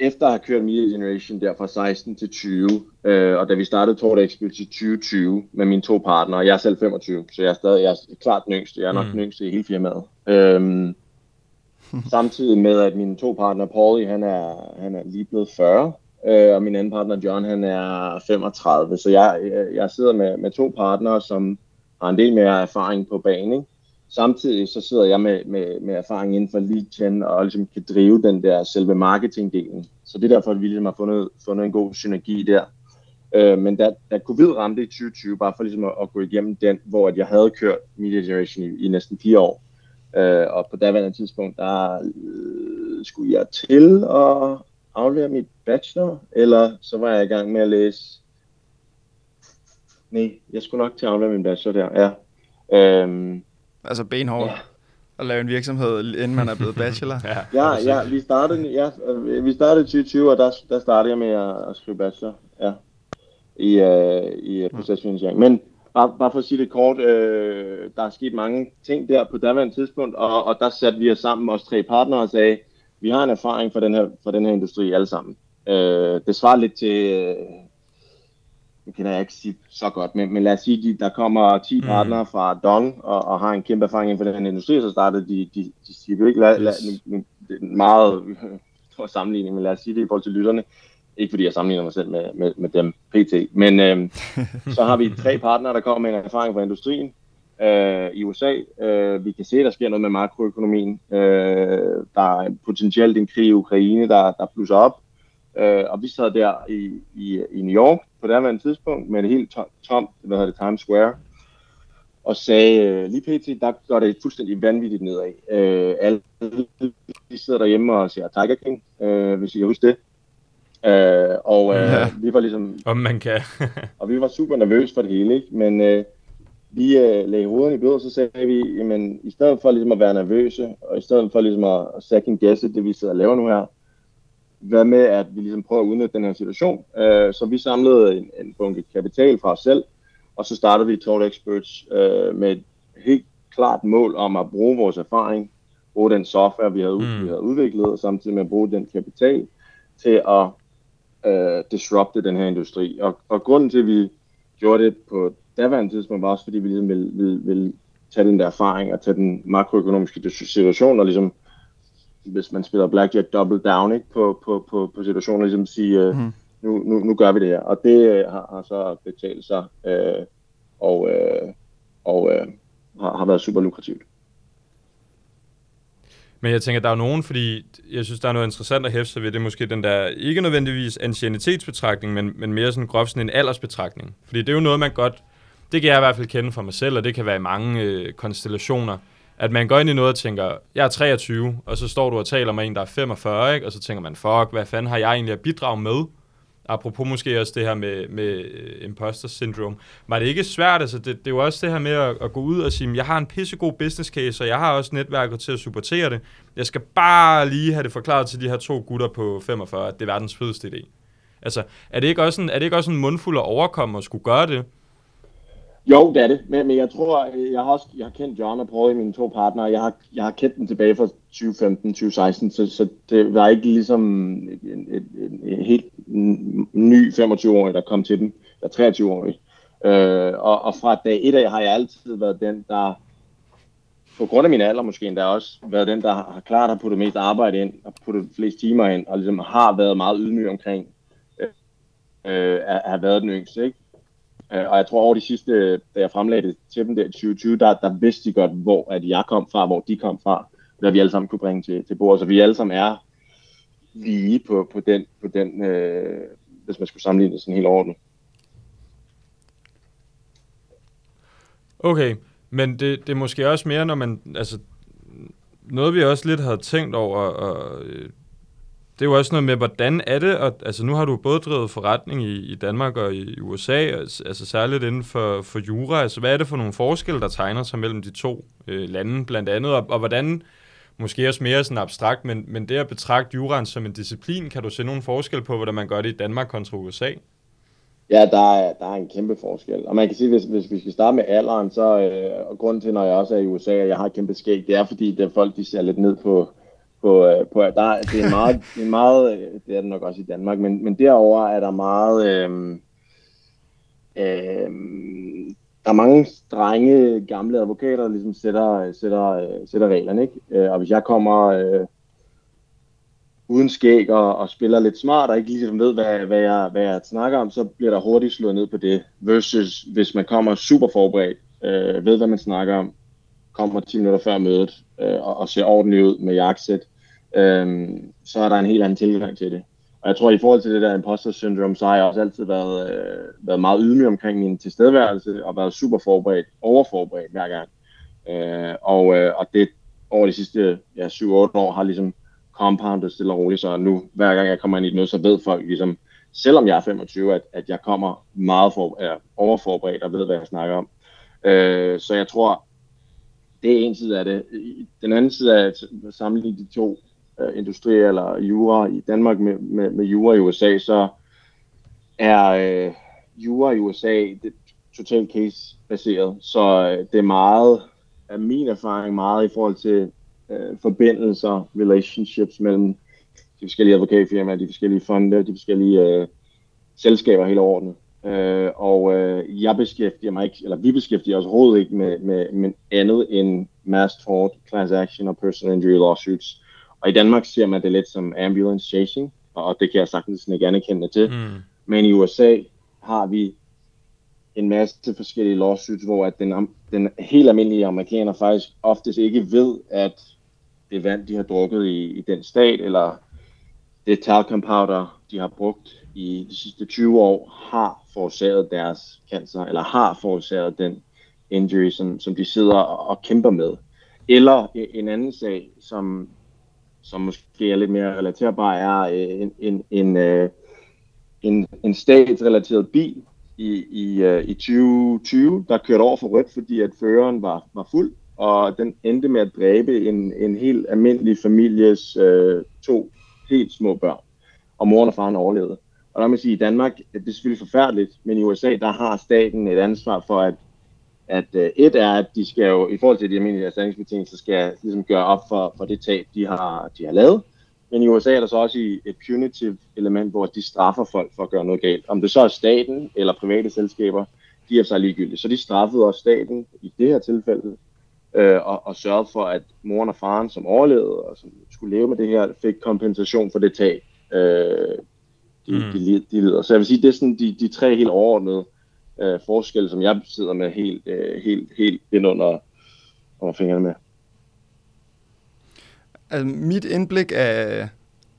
efter at have kørt Media Generation der fra 16 til 20, øh, og da vi startede Tort Expert i 2020 med mine to partnere, jeg er selv 25, så jeg er stadig jeg er klart den yngste, jeg er nok mm. den yngste i hele firmaet. Øh, Samtidig med, at mine to partner, Paulie, han er, han er lige blevet 40, øh, og min anden partner, John, han er 35. Så jeg, jeg sidder med, med to partnere, som har en del mere erfaring på banen. Samtidig så sidder jeg med, med, med erfaring inden for lead gen og ligesom kan drive den der selve marketingdelen. Så det er derfor, at vi ligesom har fundet, fundet en god synergi der. Øh, men da, da covid ramte i 2020, bare for ligesom at, at gå igennem den, hvor at jeg havde kørt Media Generation i, i næsten fire år, Øh, og på daværende tidspunkt, der øh, skulle jeg til at aflevere mit bachelor, eller så var jeg i gang med at læse... Nej, jeg skulle nok til at aflevere min bachelor der, ja. Øhm,
altså benhårdt. Ja. At lave en virksomhed, inden man er blevet bachelor.
ja, ja, ja, vi startede, ja, vi startede i 2020, og der, der startede jeg med at, at skrive bachelor, ja, i, uh, i uh, procesfinansiering. Men Bare, bare for at sige det kort, øh, der er sket mange ting der på daværende tidspunkt, og, og der satte vi os sammen, os tre partnere, og sagde, vi har en erfaring fra den her, fra den her industri alle sammen. Øh, det svarer lidt til, øh, det kan jeg ikke sige så godt, men, men lad os sige, de, der kommer 10 mm. partnere fra Dong, og, og har en kæmpe erfaring inden for den her industri, så startede de, de, de siger jo ikke, lad, lad, nu, det er meget stor sammenligning, men lad os sige det i forhold til lytterne, ikke fordi jeg sammenligner mig selv med, med, med dem pt. Men øh, så har vi tre partnere, der kommer med en erfaring fra industrien øh, i USA. Øh, vi kan se, at der sker noget med makroøkonomien. Øh, der er potentielt en krig i Ukraine, der, der plusser op. Øh, og vi sad der i, i, i New York på det her tidspunkt med det helt tomt, tom, hvad hedder det, Times Square, og sagde, øh, lige pt, der går det fuldstændig vanvittigt nedad. Øh, alle de sidder derhjemme og siger Tiger King, øh, hvis I kan huske det. Øh, og øh, ja. vi var ligesom...
Om man kan.
og vi var super nervøse for det hele, ikke? Men øh, vi øh, lagde hovederne i blod, og så sagde vi, jamen, i stedet for ligesom at være nervøse, og i stedet for ligesom at second guesse det, vi sidder og laver nu her, hvad med, at vi ligesom prøver at udnytte den her situation. Øh, så vi samlede en, en bunke kapital fra os selv, og så startede vi Total Experts øh, med et helt klart mål om at bruge vores erfaring, bruge den software, vi havde, mm. vi havde udviklet, og samtidig med at bruge den kapital til at øh, disrupte den her industri. Og, og grunden til, at vi gjorde det på daværende tidspunkt var også, fordi vi ligesom ville, ville, ville tage den der erfaring og tage den makroøkonomiske situation og ligesom, hvis man spiller blackjack double down ikke, på, på, på, på situationen, ligesom sige, øh, mm. nu, nu, nu gør vi det her. Og det øh, har, har så betalt sig, øh, og, øh, og øh, har, har været super lukrativt.
Men jeg tænker, der er nogen, fordi jeg synes, der er noget interessant at hæfte sig ved, det er måske den der, ikke nødvendigvis ancienitetsbetragtning, men, men mere sådan groft sådan en aldersbetragtning. Fordi det er jo noget, man godt, det kan jeg i hvert fald kende fra mig selv, og det kan være i mange øh, konstellationer, at man går ind i noget og tænker, jeg er 23, og så står du og taler med en, der er 45, ikke? og så tænker man, fuck, hvad fanden har jeg egentlig at bidrage med? Apropos måske også det her med, med øh, imposter syndrome, var det ikke svært, altså det, det er jo også det her med at, at gå ud og sige, jeg har en pissegod business case, og jeg har også netværket til at supportere det. Jeg skal bare lige have det forklaret til de her to gutter på 45, at det er verdens fedeste idé. Altså, er det ikke også en, er det ikke også en mundfuld at overkomme at skulle gøre det?
Jo, det er det. Men, men jeg tror, jeg har også jeg har kendt John og prøvet mine to partnere. Jeg har, jeg har kendt dem tilbage fra 2015-2016, så, så det var ikke ligesom en, en, en, en helt ny 25-årig, der kom til dem, der er 23-årig. Øh, og, og fra dag et af har jeg altid været den, der på grund af min alder måske endda også, været den, der har klart har putte mest arbejde ind, og puttet flest timer ind, og ligesom har været meget ydmyg omkring øh, at øh, have været den yngste. Ikke? Øh, og jeg tror over de sidste, da jeg fremlagde det til dem der i 2020, der, der vidste de godt, hvor at jeg kom fra, hvor de kom fra, hvad vi alle sammen kunne bringe til, til bordet. Så vi alle sammen er lige på, på den, på den øh, hvis man skulle sammenligne det sådan helt ordentligt.
Okay, men det, det er måske også mere, når man, altså, noget vi også lidt havde tænkt over, og øh, det er jo også noget med, hvordan er det, og, altså nu har du både drevet forretning i, i Danmark og i USA, altså, altså særligt inden for, for jura, altså hvad er det for nogle forskelle, der tegner sig mellem de to øh, lande blandt andet, og, og hvordan, måske også mere sådan abstrakt, men, men det at betragte juraen som en disciplin, kan du se nogen forskel på, hvordan man gør det i Danmark kontra USA?
Ja, der er, der er en kæmpe forskel. Og man kan sige, hvis, hvis vi skal starte med alderen, så øh, og grunden til, når jeg også er i USA, og jeg har et kæmpe skæg, det er fordi, det er folk, de ser lidt ned på, på, øh, på der, det er meget, det er meget, øh, det er det nok også i Danmark, men, men derover er der meget, øh, øh, der er mange strenge gamle advokater, der ligesom sætter, sætter, sætter reglerne, ikke? Øh, og hvis jeg kommer øh, uden skæg og, og spiller lidt smart, og ikke ligesom ved, hvad, hvad, jeg, hvad jeg snakker om, så bliver der hurtigt slået ned på det, versus hvis man kommer super forberedt, øh, ved hvad man snakker om, kommer 10 minutter før mødet, øh, og, og ser ordentligt ud med jakkesæt, øh, så er der en helt anden tilgang til det. Og jeg tror, i forhold til det der imposter syndrome, så har jeg også altid været, øh, været meget ydmyg omkring min tilstedeværelse, og været super forberedt, overforberedt hver gang. Øh, og, øh, og det over de sidste ja, 7-8 år har ligesom compoundet stille og roligt, så nu hver gang jeg kommer ind i noget, så ved folk ligesom, selvom jeg er 25, at, at jeg kommer meget for, er overforberedt og ved, hvad jeg snakker om. Øh, så jeg tror, det er en side af det. Den anden side er at sammenligne de to øh, industrier eller jura i Danmark med, med, med jura i USA, så er øh, jura i USA det, totalt case-baseret. Så øh, det er meget, af min erfaring, meget i forhold til øh, forbindelser, relationships mellem de forskellige advokatfirmaer, de forskellige fonde, de forskellige øh, selskaber hele året. Øh, og øh, jeg beskæftiger mig ikke, eller vi beskæftiger os overhovedet ikke med, med, med andet end mass tort, class action og personal injury lawsuits. Og i Danmark ser man det lidt som ambulance chasing, og det kan jeg sagtens ikke anerkende til. Mm. Men i USA har vi en masse forskellige lawsuits, hvor at den, den helt almindelige amerikaner faktisk oftest ikke ved, at det vand, de har drukket i, i den stat, eller det talcum powder, de har brugt i de sidste 20 år, har forårsaget deres cancer, eller har forårsaget den injury, som, som de sidder og, og kæmper med. Eller øh, en anden sag, som som måske er lidt mere relaterbar, er øh, en, en, en, øh, en, en statsrelateret bil i, i, i 2020, der kørte over for rødt, fordi at føreren var, var fuld, og den endte med at dræbe en, en helt almindelig families øh, to helt små børn, og moren og faren overlevede. Og der må sige, i Danmark, det er selvfølgelig forfærdeligt, men i USA, der har staten et ansvar for, at at øh, et er, at de skal jo, i forhold til de almindelige erstatningsbetingelser, skal ligesom gøre op for, for det tab, de har, de har lavet. Men i USA er der så også et punitive element, hvor de straffer folk for at gøre noget galt. Om det så er staten eller private selskaber, de er sig ligegyldigt. Så de straffede også staten i det her tilfælde, øh, og, og sørgede for, at moren og faren, som overlevede og som skulle leve med det her, fik kompensation for det tag, øh, de, mm. de, de lider. Så jeg vil sige, det er sådan de, de tre helt overordnede øh, forskelle, som jeg sidder med helt, øh, helt, helt ind under, under fingrene med.
Altså, mit indblik af,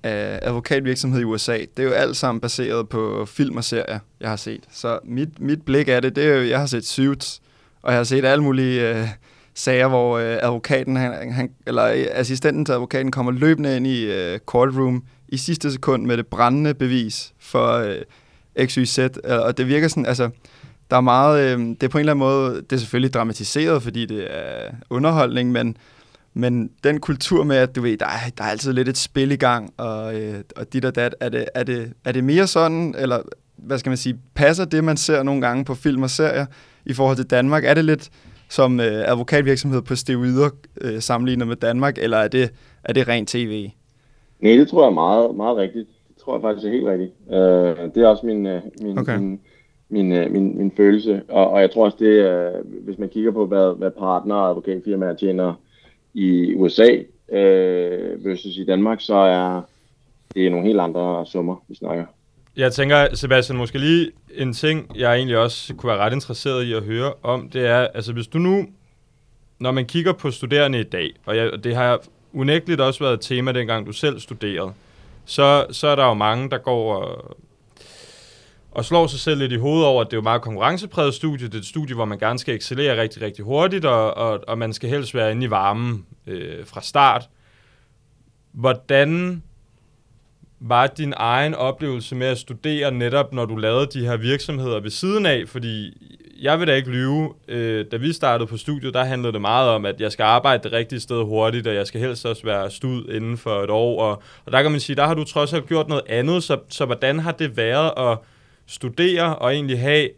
af advokatvirksomhed i USA, det er jo alt sammen baseret på film og serier, jeg har set. Så mit, mit blik af det, det er jo, jeg har set Suits, og jeg har set alle mulige øh, sager, hvor øh, advokaten, han, han, eller assistenten til advokaten kommer løbende ind i øh, courtroom i sidste sekund med det brændende bevis for øh, XYZ, og det virker sådan, altså, der er meget, øh, det er på en eller anden måde, det er selvfølgelig dramatiseret, fordi det er underholdning, men men den kultur med, at du ved, der er, der er altid lidt et spil i gang, og, øh, og dit og dat, er det, er, det, er det mere sådan, eller hvad skal man sige, passer det, man ser nogle gange på film og serier i forhold til Danmark? Er det lidt som øh, advokatvirksomhed på steroider øh, sammenlignet med Danmark, eller er det, er det rent tv?
Nej, det tror jeg er meget, meget rigtigt. Det tror jeg faktisk er helt rigtigt. Øh, det er også min, øh, min, okay. min, min, øh, min, min følelse. Og, og jeg tror også, det øh, hvis man kigger på, hvad, hvad partner og advokatfirmaer tjener i USA øh, versus i Danmark, så er det nogle helt andre summer, vi snakker.
Jeg tænker, Sebastian, måske lige en ting, jeg egentlig også kunne være ret interesseret i at høre om, det er, altså hvis du nu, når man kigger på studerende i dag, og jeg, det har unægteligt også været et tema, dengang du selv studerede, så, så er der jo mange, der går og og slår sig selv lidt i hovedet over, at det er jo meget konkurrencepræget studie. Det er et studie, hvor man gerne skal excellere rigtig, rigtig hurtigt, og, og, og man skal helst være inde i varmen øh, fra start. Hvordan var din egen oplevelse med at studere netop, når du lavede de her virksomheder ved siden af? Fordi jeg vil da ikke lyve. Øh, da vi startede på studiet, der handlede det meget om, at jeg skal arbejde det rigtige sted hurtigt, og jeg skal helst også være stud inden for et år. Og, og der kan man sige, der har du trods alt gjort noget andet, så, så hvordan har det været at studere og egentlig have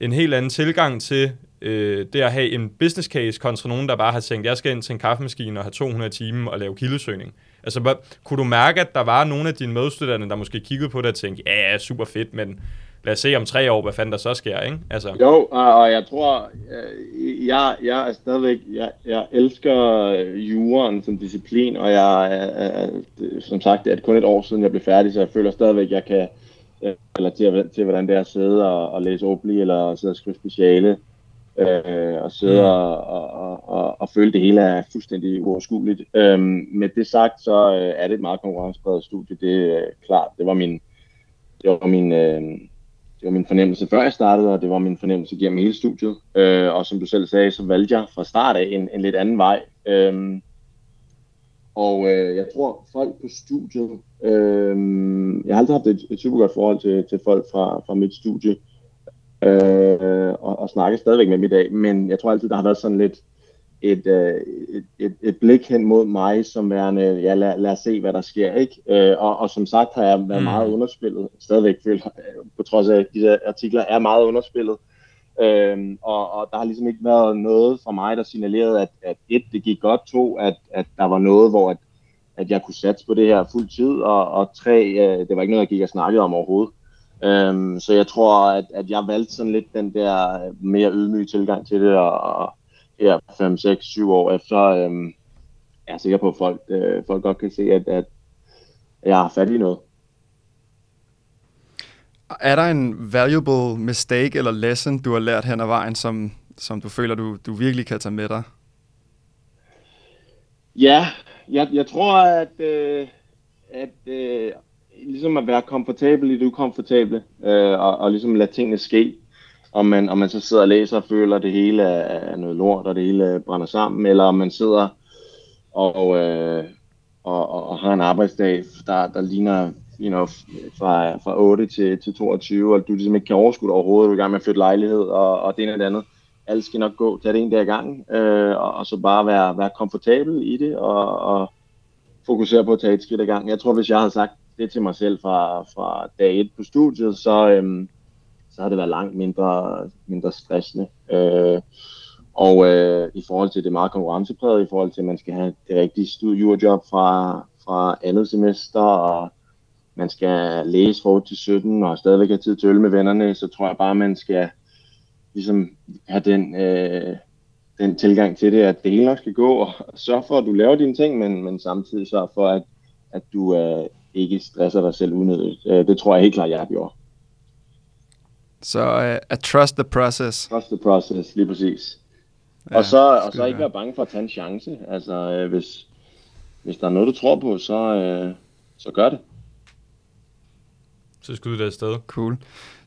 en helt anden tilgang til øh, det at have en business case kontra nogen, der bare har tænkt, jeg skal ind til en kaffemaskine og have 200 timer og lave kildesøgning. Altså, kunne du mærke, at der var nogle af dine medstuderende, der måske kiggede på det og tænkte, ja, super fedt, men lad os se om tre år, hvad fanden der så sker, ikke? Altså.
Jo, og jeg tror, øh, jeg, jeg er stadigvæk, jeg, jeg elsker juraen som disciplin, og jeg, er, som sagt, det er kun et år siden, jeg blev færdig, så jeg føler stadigvæk, jeg kan, eller til, til hvordan det er at sidde og, og læse Obli, eller sidde og skrive speciale, øh, og sidde mm. og, og, og, og føle det hele er fuldstændig uoverskueligt. Øhm, med det sagt, så øh, er det et meget konkurrencepræget studie, det er klart. Det var min, det var min, øh, det var min fornemmelse før jeg startede, og det var min fornemmelse gennem hele studiet. Øh, og som du selv sagde, så valgte jeg fra start af en, en lidt anden vej. Øh, og øh, jeg tror, folk på studiet, øh, jeg har altid haft et, et super godt forhold til, til folk fra, fra mit studie, øh, og, og snakker stadigvæk med dem i dag, men jeg tror altid, der har været sådan lidt et, øh, et, et, et blik hen mod mig, som værende, ja, lad, lad os se, hvad der sker, ikke? Øh, og, og som sagt har jeg været mm. meget underspillet, stadigvæk føler, på trods af, at disse artikler er meget underspillet, Øhm, og, og der har ligesom ikke været noget fra mig, der signalerede, at, at et, det gik godt, to, at, at der var noget, hvor at, at jeg kunne satse på det her fuld tid, og, og tre, øh, det var ikke noget, jeg gik og snakkede om overhovedet. Øhm, så jeg tror, at, at jeg valgte sådan lidt den der mere ydmyge tilgang til det, og, og her 5, 6, 7 år efter, øhm, jeg er sikker på, at folk, øh, folk godt kan se, at, at jeg har fat i noget.
Er der en valuable mistake eller lesson, du har lært hen ad vejen, som, som du føler, du, du virkelig kan tage med dig?
Ja, jeg, jeg tror, at, øh, at øh, ligesom at være komfortabel i det ukomfortable, øh, og, og ligesom lade tingene ske, om man, om man så sidder og læser og føler, at det hele er noget lort, og det hele brænder sammen, eller om man sidder og, øh, og, og, og har en arbejdsdag, der, der ligner you know, fra, fra 8 til, til 22, og du ligesom ikke kan overskue det overhovedet, du er i gang med at flytte lejlighed, og, og det ene og det andet. Alt skal nok gå, tag det en dag i gang, øh, og, og, så bare være, være komfortabel i det, og, og fokusere på at tage et skridt i gang. Jeg tror, hvis jeg havde sagt det til mig selv fra, fra dag 1 på studiet, så, Øh, så har det været langt mindre, mindre stressende. Øh, og øh, i forhold til det meget konkurrencepræget, i forhold til, at man skal have det rigtige studiejob fra, fra andet semester, og man skal læse for til 17 og stadigvæk have tid til øl med vennerne, så tror jeg bare, man skal ligesom have den, øh, den tilgang til det, at det hele nok skal gå, og sørge for, at du laver dine ting, men, men samtidig sørge for, at, at du øh, ikke stresser dig selv unødigt. Øh, det tror jeg helt klart, jeg har gjort.
Så uh, at trust the process.
Trust the process, lige præcis. Ja, og så, og så ikke være bange for at tage en chance. Altså, øh, hvis, hvis der er noget, du tror på, så, øh, så gør det.
Så skyder det afsted.
Cool.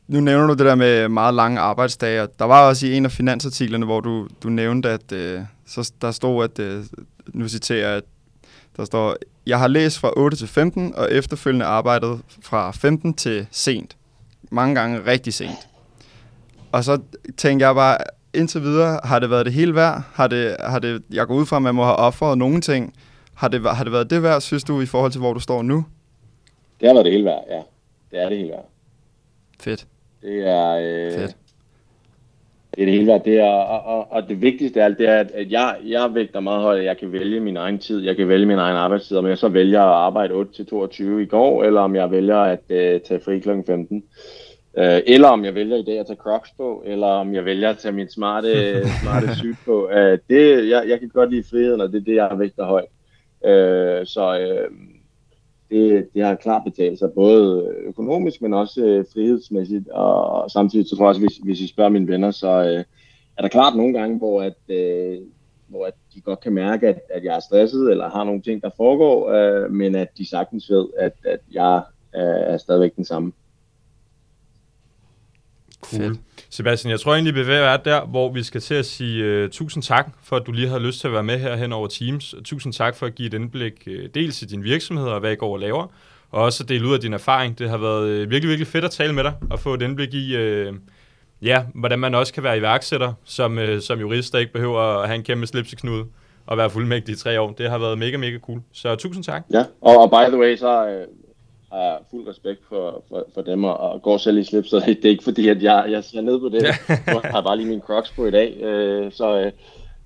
Nu nævner du det der med meget lange arbejdsdage, der var også i en af finansartiklerne, hvor du, du nævnte, at øh, så der stod, at, øh, nu citerer jeg, at der står, jeg har læst fra 8 til 15, og efterfølgende arbejdet fra 15 til sent. Mange gange rigtig sent. Og så tænker jeg bare, indtil videre, har det været det hele værd? Har det, har det, jeg går ud fra, at man må have offeret nogle ting. Har det, har det været det værd, synes du, i forhold til, hvor du står nu?
Det har været det hele værd, ja. Det er det hele værd.
Fedt.
Det er... Øh, Fedt. Det er det hele værd. Det er, og, og, og, det vigtigste af alt, det er, at jeg, jeg vægter meget højt, at jeg kan vælge min egen tid. Jeg kan vælge min egen arbejdstid. Om jeg så vælger at arbejde 8-22 i går, eller om jeg vælger at øh, tage fri kl. 15. Øh, eller om jeg vælger i dag at tage Crocs på, eller om jeg vælger at tage min smarte, smarte suit på. Øh, det, jeg, jeg kan godt lide friheden, og det er det, jeg vægter højt. Øh, så øh, det, det har klart betalt sig, både økonomisk, men også øh, frihedsmæssigt. Og, og samtidig så tror jeg også, hvis, hvis I spørger mine venner, så øh, er der klart nogle gange, hvor, at, øh, hvor at de godt kan mærke, at, at jeg er stresset, eller har nogle ting, der foregår, øh, men at de sagtens ved, at, at jeg øh, er stadigvæk den samme.
Cool. Fedt. Sebastian, jeg tror egentlig, vi vil være der, hvor vi skal til at sige uh, tusind tak, for at du lige har lyst til at være med her hen over Teams. Tusind tak for at give et indblik uh, dels i din virksomhed og hvad I går og laver, og også at dele ud af din erfaring. Det har været uh, virkelig, virkelig fedt at tale med dig og få et indblik i, uh, ja, hvordan man også kan være iværksætter som, uh, som jurist, der ikke behøver at have en kæmpe slipseknude og være fuldmægtig i tre år. Det har været mega, mega cool. Så tusind tak.
Ja, og, og by the way, så har fuld respekt for, for, for dem og, og går selv i slip, så det er ikke fordi, at jeg, jeg ser ned på det. jeg har bare lige min crocs på i dag, øh, så øh,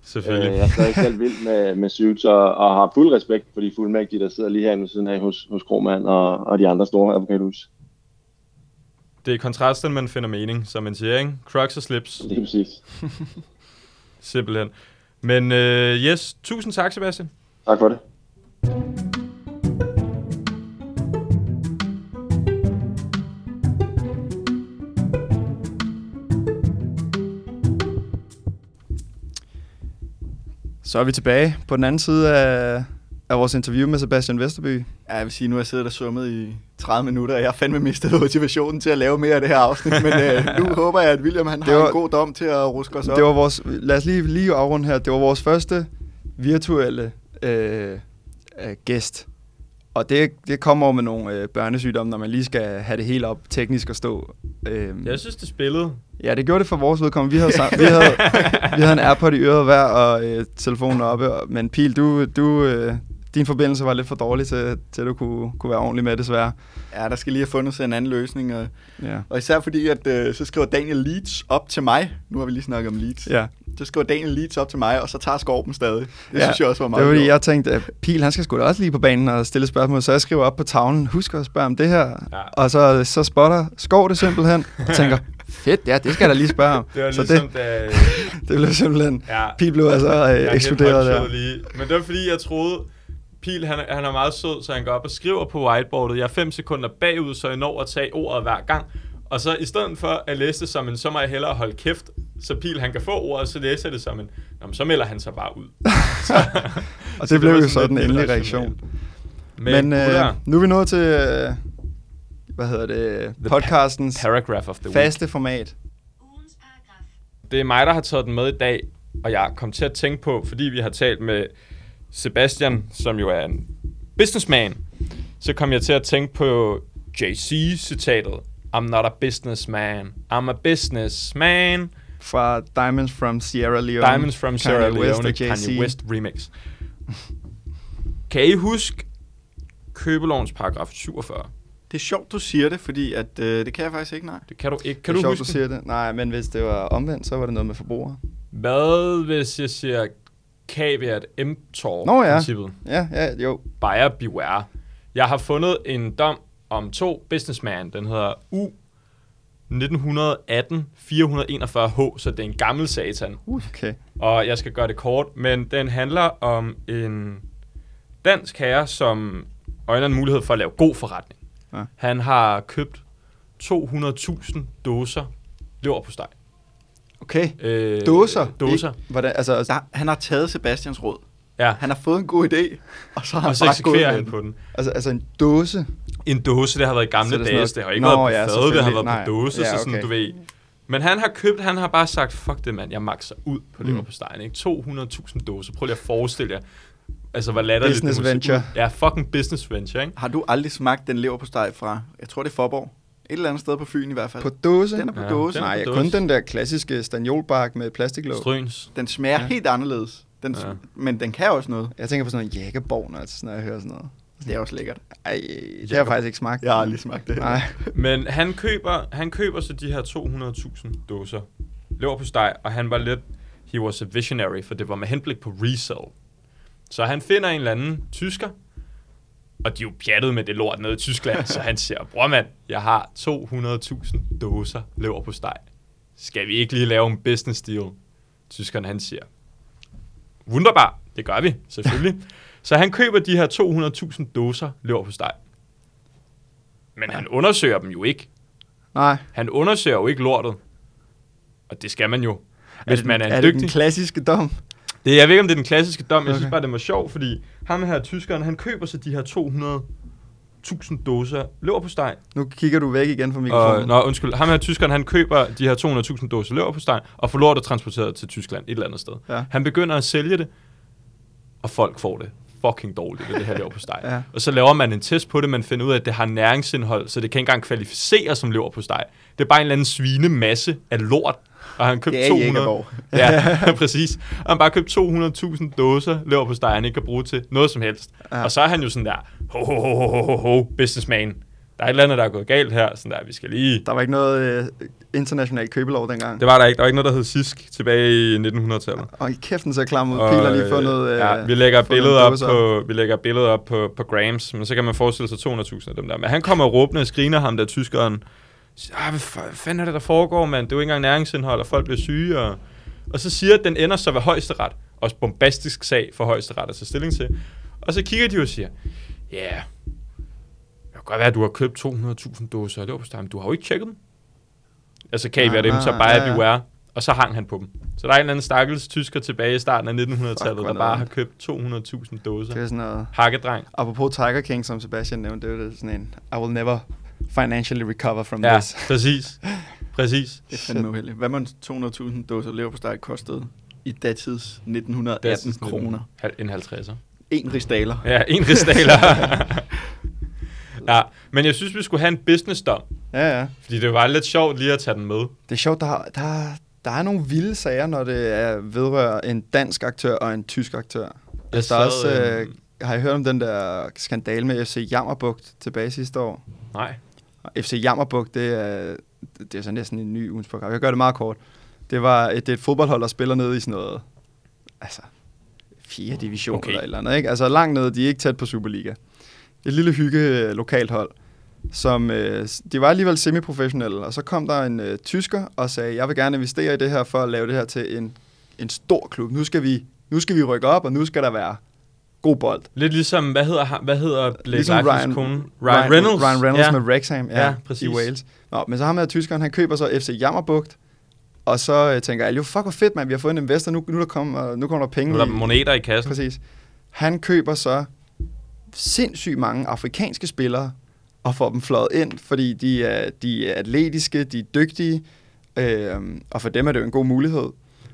Selvfølgelig.
Øh, jeg er stadig selv vild med, med suits og, og har fuld respekt for de fuldmægtige, der sidder lige her ved siden af hos, hos Kromand og, og de andre store advokathus.
Det er kontrasten, man finder mening, som man siger, ikke? Crocs og slips.
Det er præcis.
Simpelthen. Men øh, yes, tusind tak, Sebastian.
Tak for det.
Så er vi tilbage på den anden side af, af vores interview med Sebastian Vesterby.
Ja, jeg vil sige, nu har jeg siddet og summet i 30 minutter, og jeg har fandme mistet motivationen til at lave mere af det her afsnit, men øh, nu håber jeg, at William han har var, en god dom til at ruske os op.
Det var vores, lad os lige, lige afrunde her, det var vores første virtuelle øh, øh, gæst. Og det, det kommer over med nogle øh, børnesygdomme, når man lige skal have det helt op teknisk at stå.
Øh, jeg synes, det spillede.
Ja, det gjorde det for vores vedkommende. Vi havde, vi havde, vi havde en AirPod i øret hver, og øh, telefonen oppe. Men Pil, du, du, øh, din forbindelse var lidt for dårlig til, til at du kunne, kunne være ordentlig med, desværre.
Ja, der skal lige have fundet sig en anden løsning. Og, ja. og især fordi, at øh, så skriver Daniel Leeds op til mig. Nu har vi lige snakket om Leeds. Ja. Så skriver Daniel Leeds op til mig, og så tager Skorpen stadig. Det ja. synes jeg også var meget
Det var fordi, jeg tænkte, at Pil, han skal sgu da også lige på banen og stille spørgsmål. Så jeg skriver op på tavlen, husk at spørge om det her. Ja. Og så, så spotter Skov det simpelthen, og tænker, fedt, ja, det skal jeg da lige spørge om.
det var
ligesom,
så det, da,
det blev simpelthen, ja, Pil blev altså øh, eksploderet der.
Lige. Men det var fordi, jeg troede, Pil, han, han er meget sød, så han går op og skriver på whiteboardet. Jeg er fem sekunder bagud, så jeg når at tage ordet hver gang. Og så i stedet for at læse det som en, så må jeg hellere holde kæft, så Pil han kan få ordet, så læser jeg det som en, Nå, så melder han sig bare ud.
så, og det, så blev det jo så den endelige reaktion. Men, Men øh, nu er vi nået til, øh, hvad hedder det, the podcastens
pa- paragraph of the
faste week. format.
Det er mig, der har taget den med i dag, og jeg kom til at tænke på, fordi vi har talt med Sebastian, som jo er en businessman, så kom jeg til at tænke på JC-citatet. I'm not a businessman. I'm a businessman.
Fra Diamonds from Sierra Leone.
Diamonds from Sierra Kanye Leone, West Kanye West remix. kan I huske købelovens paragraf 47?
Det er sjovt, du siger det, fordi at, øh, det kan jeg faktisk ikke, nej.
Det kan du ikke. Kan
det er
du
sjovt,
huske
du siger det? Nej, men hvis det var omvendt, så var det noget med forbrugere.
Hvad hvis jeg siger caveat emptor
Nå ja.
princippet?
Ja, ja, jo.
Buyer beware. Jeg har fundet en dom om to businessmen. Den hedder U 1918 441H, så det er en gammel satan.
Okay.
Og jeg skal gøre det kort, men den handler om en dansk herre, som øjner en mulighed for at lave god forretning.
Ja.
Han har købt 200.000 dåser lever på steg.
Okay.
Øh,
Dåser?
Dåser.
Hvordan, altså,
Der, han har taget Sebastians råd.
Ja.
Han har fået en god idé, og så har han
Og så
bare gået
han på den.
altså, altså en dåse.
En dåse, det har været i gamle
Så det sådan
dage,
noget-
det har ikke
Nå,
været på
ja,
fad, det har været
Nej.
på dåse,
Ja,
så sådan,
okay.
du ved. Men han har købt, han har bare sagt, fuck det mand, jeg makser ud på
Mm.
lever på stegen, ikke? 200.000 dåser, prøv lige at forestille jer. Altså, hvad latterligt
Business
det
venture.
Ja, fucking business venture, ikke?
Har du aldrig smagt den lever på steg fra, jeg tror det er Forborg? Et eller andet sted på Fyn i hvert fald.
På dåse?
den er på
Ja,
dåse.
den er
Nej,
på
kun
dåse.
den der klassiske stanjolbark med plastiklåg.
Stryns.
Den smager
Ja.
helt anderledes. Den,
Ja.
Men den kan også noget.
Jeg tænker på sådan noget jækkeborg, når, jeg- når jeg hører sådan noget.
Det er også lækkert.
Ej, det har jeg faktisk ikke smagt.
Jeg har aldrig smagt det.
Nej.
Men han køber, han køber så de her 200.000 dåser lever på steg, og han var lidt, he was a visionary, for det var med henblik på resell. Så han finder en eller anden tysker, og de er jo pjattet med det lort nede i Tyskland, så han siger, bror mand, jeg har 200.000 dåser lever på steg. Skal vi ikke lige lave en business deal? Tyskeren han siger, wunderbar, det gør vi, selvfølgelig. så han køber de her 200.000 dåser lever på steg. Men han undersøger dem jo ikke.
Nej.
Han undersøger jo ikke lortet. Og det skal man jo, hvis
det,
man er,
er
en
det
dygtig.
den klassiske dom?
Det, jeg ved ikke, om det er den klassiske dom. Jeg synes
Okay.
bare, det var sjovt, fordi ham her, tyskeren, han køber sig de her 200.000 dåser lever på steg.
Nu kigger du væk igen fra mikrofonen.
Og, nå, undskyld. Ham her, tyskeren, han køber de her 200.000 dåser lever på steg, og får lortet transporteret til Tyskland et eller andet sted.
Ja.
Han begynder at sælge det, og folk får det fucking dårligt, det her lever på steg.
Ja.
Og så laver man en test på det, man finder ud af, at det har næringsindhold, så det kan ikke engang kvalificere som lever på steg. Det er bare en eller anden svine masse af lort, og han købt
Det er
200...
Jægerborg.
Ja, præcis. Og han bare købt 200.000 dåser lever på steg, han ikke kan bruge til noget som helst.
Ja.
Og så er han jo sådan der, ho, ho, ho, ho, ho, ho, businessman. Der er et eller andet, der er gået galt her, sådan der, vi skal lige...
Der var ikke noget øh, internationalt købelov dengang.
Det var der ikke. Der var ikke noget, der hed SISK tilbage i 1900-tallet.
Og i kæften så klam ud. Piler lige for noget... Øh,
ja, vi lægger billeder op på, vi lægger billeder op på, på Grams, men så kan man forestille sig 200.000 af dem der. Men han kommer råbende og skriner ham der tyskeren. "Ah, hvad fa- fanden er det, der foregår, mand? Det er jo ikke engang næringsindhold, og folk bliver syge. Og, og så siger, at den ender så ved højesteret. Også bombastisk sag for højesteret at tage stilling til. Og så kigger de og siger, ja, yeah, det kan godt være, at du har købt 200.000 dåser, steg, men du har jo ikke tjekket dem. Altså, kan I være dem, så bare
ja,
ja, beware. Og så hang han på dem. Så der er en eller anden stakkels tysker tilbage i starten af 1900-tallet,
hvor
der bare har købt 200.000 dåser.
Det er sådan noget...
Hakkedreng.
Apropos Tiger King, som Sebastian nævnte, det er sådan en... I will never financially recover from
Ja,
this.
præcis. Præcis.
Det er fandme uheldigt. Hvad man 200.000 dåser lever på steg kostede i datids 1918
Datidens
kroner?
En 50'er.
En rigsdaler.
Ja, en rigsdaler. ja, men jeg synes, vi skulle have en business dom.
Ja, ja.
Fordi det var lidt sjovt lige at tage den med.
Det er sjovt, der, der, der er nogle vilde sager, når det er vedrører en dansk aktør og en tysk aktør. Altså, der er også, øh, har I hørt om den der skandale med FC Jammerbugt tilbage sidste år?
Nej.
FC Jammerbugt, det er, det er sådan næsten en ny ugens program. Jeg gør det meget kort. Det, var et, det er et fodboldhold, der spiller nede i sådan noget, altså, 4. division
Okay.
eller et eller andet, ikke? Altså langt nede, de er ikke tæt på Superliga. Et lille hygge øh, lokalt hold, som, øh, de var alligevel semiprofessionelle, og så kom der en øh, tysker og sagde, jeg vil gerne investere i det her, for at lave det her til en, en stor klub. Nu skal, vi, nu skal vi rykke op, og nu skal der være god bold.
Lidt ligesom, hvad hedder, hvad hedder Blake
Ligesom Ryan,
kone? Ryan, Reynolds.
Ryan Reynolds
ja.
med Wrexham ja,
Ja, præcis.
i Wales. Nå, men så ham her tyskeren, han køber så FC Jammerbugt, og så øh, tænker jeg, jo fuck hvor fedt, man, vi har fået en investor, nu, nu, der kommer, nu kommer der penge
Nu er der
i.
moneter i kassen.
Præcis. Han køber så sindssygt mange afrikanske spillere, og får dem fløjet ind, fordi de er, de er atletiske, de er dygtige, øh, og for dem er det jo en god mulighed.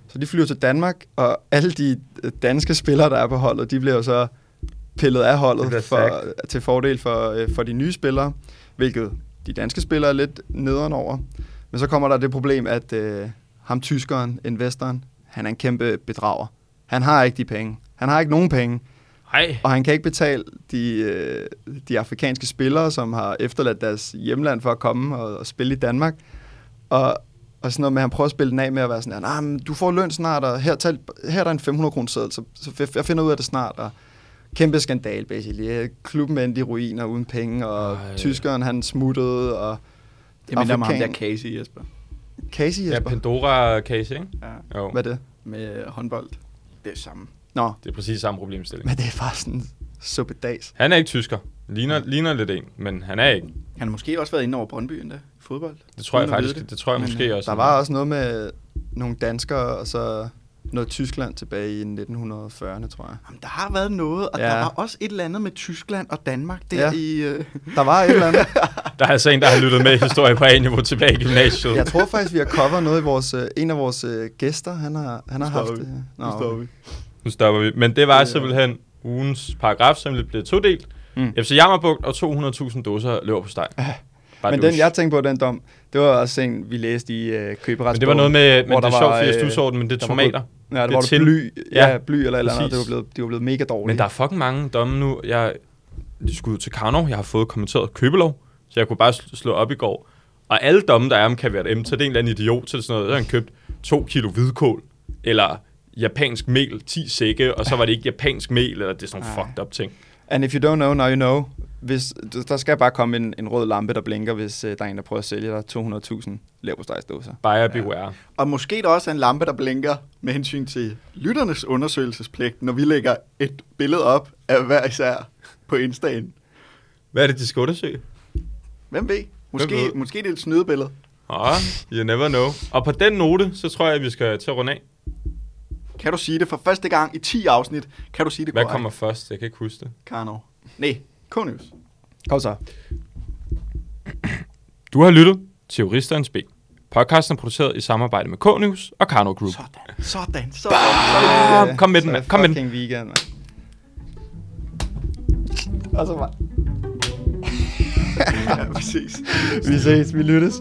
Så de flyver til Danmark, og alle de øh, danske spillere, der er på holdet, de bliver så pillet af
Det
holdet for, til fordel for, øh, for de nye spillere, hvilket de danske spillere er lidt nederen over. Men så kommer der det problem, at øh, ham tyskeren, investoren, han er en kæmpe bedrager. Han har ikke de penge. Han har ikke nogen penge,
Hej.
og han kan ikke betale de, øh, de afrikanske spillere, som har efterladt deres hjemland for at komme og, og spille i Danmark. Og, og sådan noget med, at han prøver at spille den af med at være sådan, nah, men du får løn snart, og her, tag, her er der en 500 kroner seddel, så, så jeg- finder ud af det snart. Og kæmpe skandal, basically. Klubben endte i ruiner uden penge, og
Ej.
Ej. tyskeren han smuttede, og
Det minder mig om der Casey, Jesper.
Casey
Ja,
Jesper.
Pandora case, ikke?
Ja,
Jo,
Hvad er det?
med håndbold. Det er samme.
Nå,
det er præcis samme problemstilling.
men det er faktisk sådan suppedags.
Han er ikke tysker. Ligner, ligner lidt en, men han er ikke.
Han har måske også været inde over Brøndby endda. i Fodbold.
Det tror jeg
Uden vide
faktisk, det.
det.
tror jeg
Men,
måske
øh,
også.
Der var også noget med nogle danskere, og så noget Tyskland tilbage i 1940'erne, tror jeg.
Jamen, der har været noget, og
Ja.
ja. der var også et eller andet med Tyskland og Danmark der
Ja.
ja. i... Øh...
Der var et eller andet.
Der er altså en, der har lyttet med i historie på A-niveau tilbage i gymnasiet.
Jeg tror faktisk, vi har cover noget i vores... øh, En af vores øh, gæster, han har, han har haft
stopper
det.
vi.
Nå,
Nu står vi.
Nu stopper vi. Men det var
Det
simpelthen ugens paragraf, som blev todelt.
Mm.
FC Jammerbugt og 200.000 dåser løber på steg. Bare
Men
dus.
den, jeg tænkte på, den dom, det var også en, vi læste i øh, køberetsbogen.
men det var noget med, men det er
der
sjovt,
var,
fordi jeg
øh,
men det er
var
tomater.
Ja, det
det
var det
til-
bly, ja,
Ja,
bly eller et eller andet. Det var, blevet, de var blevet mega dårlige.
Men der er fucking mange domme nu. Jeg skulle til Karnov. Jeg har fået kommenteret købelov, så jeg kunne bare sl- slå op i går. Og alle domme, der er om KVM, så det er en eller anden idiot til sådan noget. Så har han købt to kilo hvidkål, eller japansk mel, 10 sække, og så var det ikke japansk mel, eller det er sådan nogle fucked up ting.
And if you don't know, now you know. Hvis, der skal bare komme en, en rød lampe, der blinker, hvis uh, der er en, der prøver at sælge dig 200.000 leverpostejsdåser.
Buyer beware.
Og måske der også er en lampe, der blinker med hensyn til lytternes undersøgelsespligt, når vi lægger et billede op af hver især på Insta'en.
Hvad er det, de skal undersøge?
Hvem ved? Måske,
ved?
måske det er et snydebillede.
Ah, you never know. Og på den note, så tror jeg, at vi skal til at runde af.
Kan du sige det for første gang i 10 afsnit? Kan du sige det
Hvad
korrekt,
kommer først? Jeg kan ikke huske det.
Karno? Nej, K-News.
Kom så.
Du har lyttet til Juristerens B. Podcasten er produceret i samarbejde med K-News og Karno Group.
Sådan, sådan, sådan.
Bam! Kom med den, mand. Kom med den.
weekend, mand. Og så bare...
Ja, præcis.
Vi ses, vi lyttes.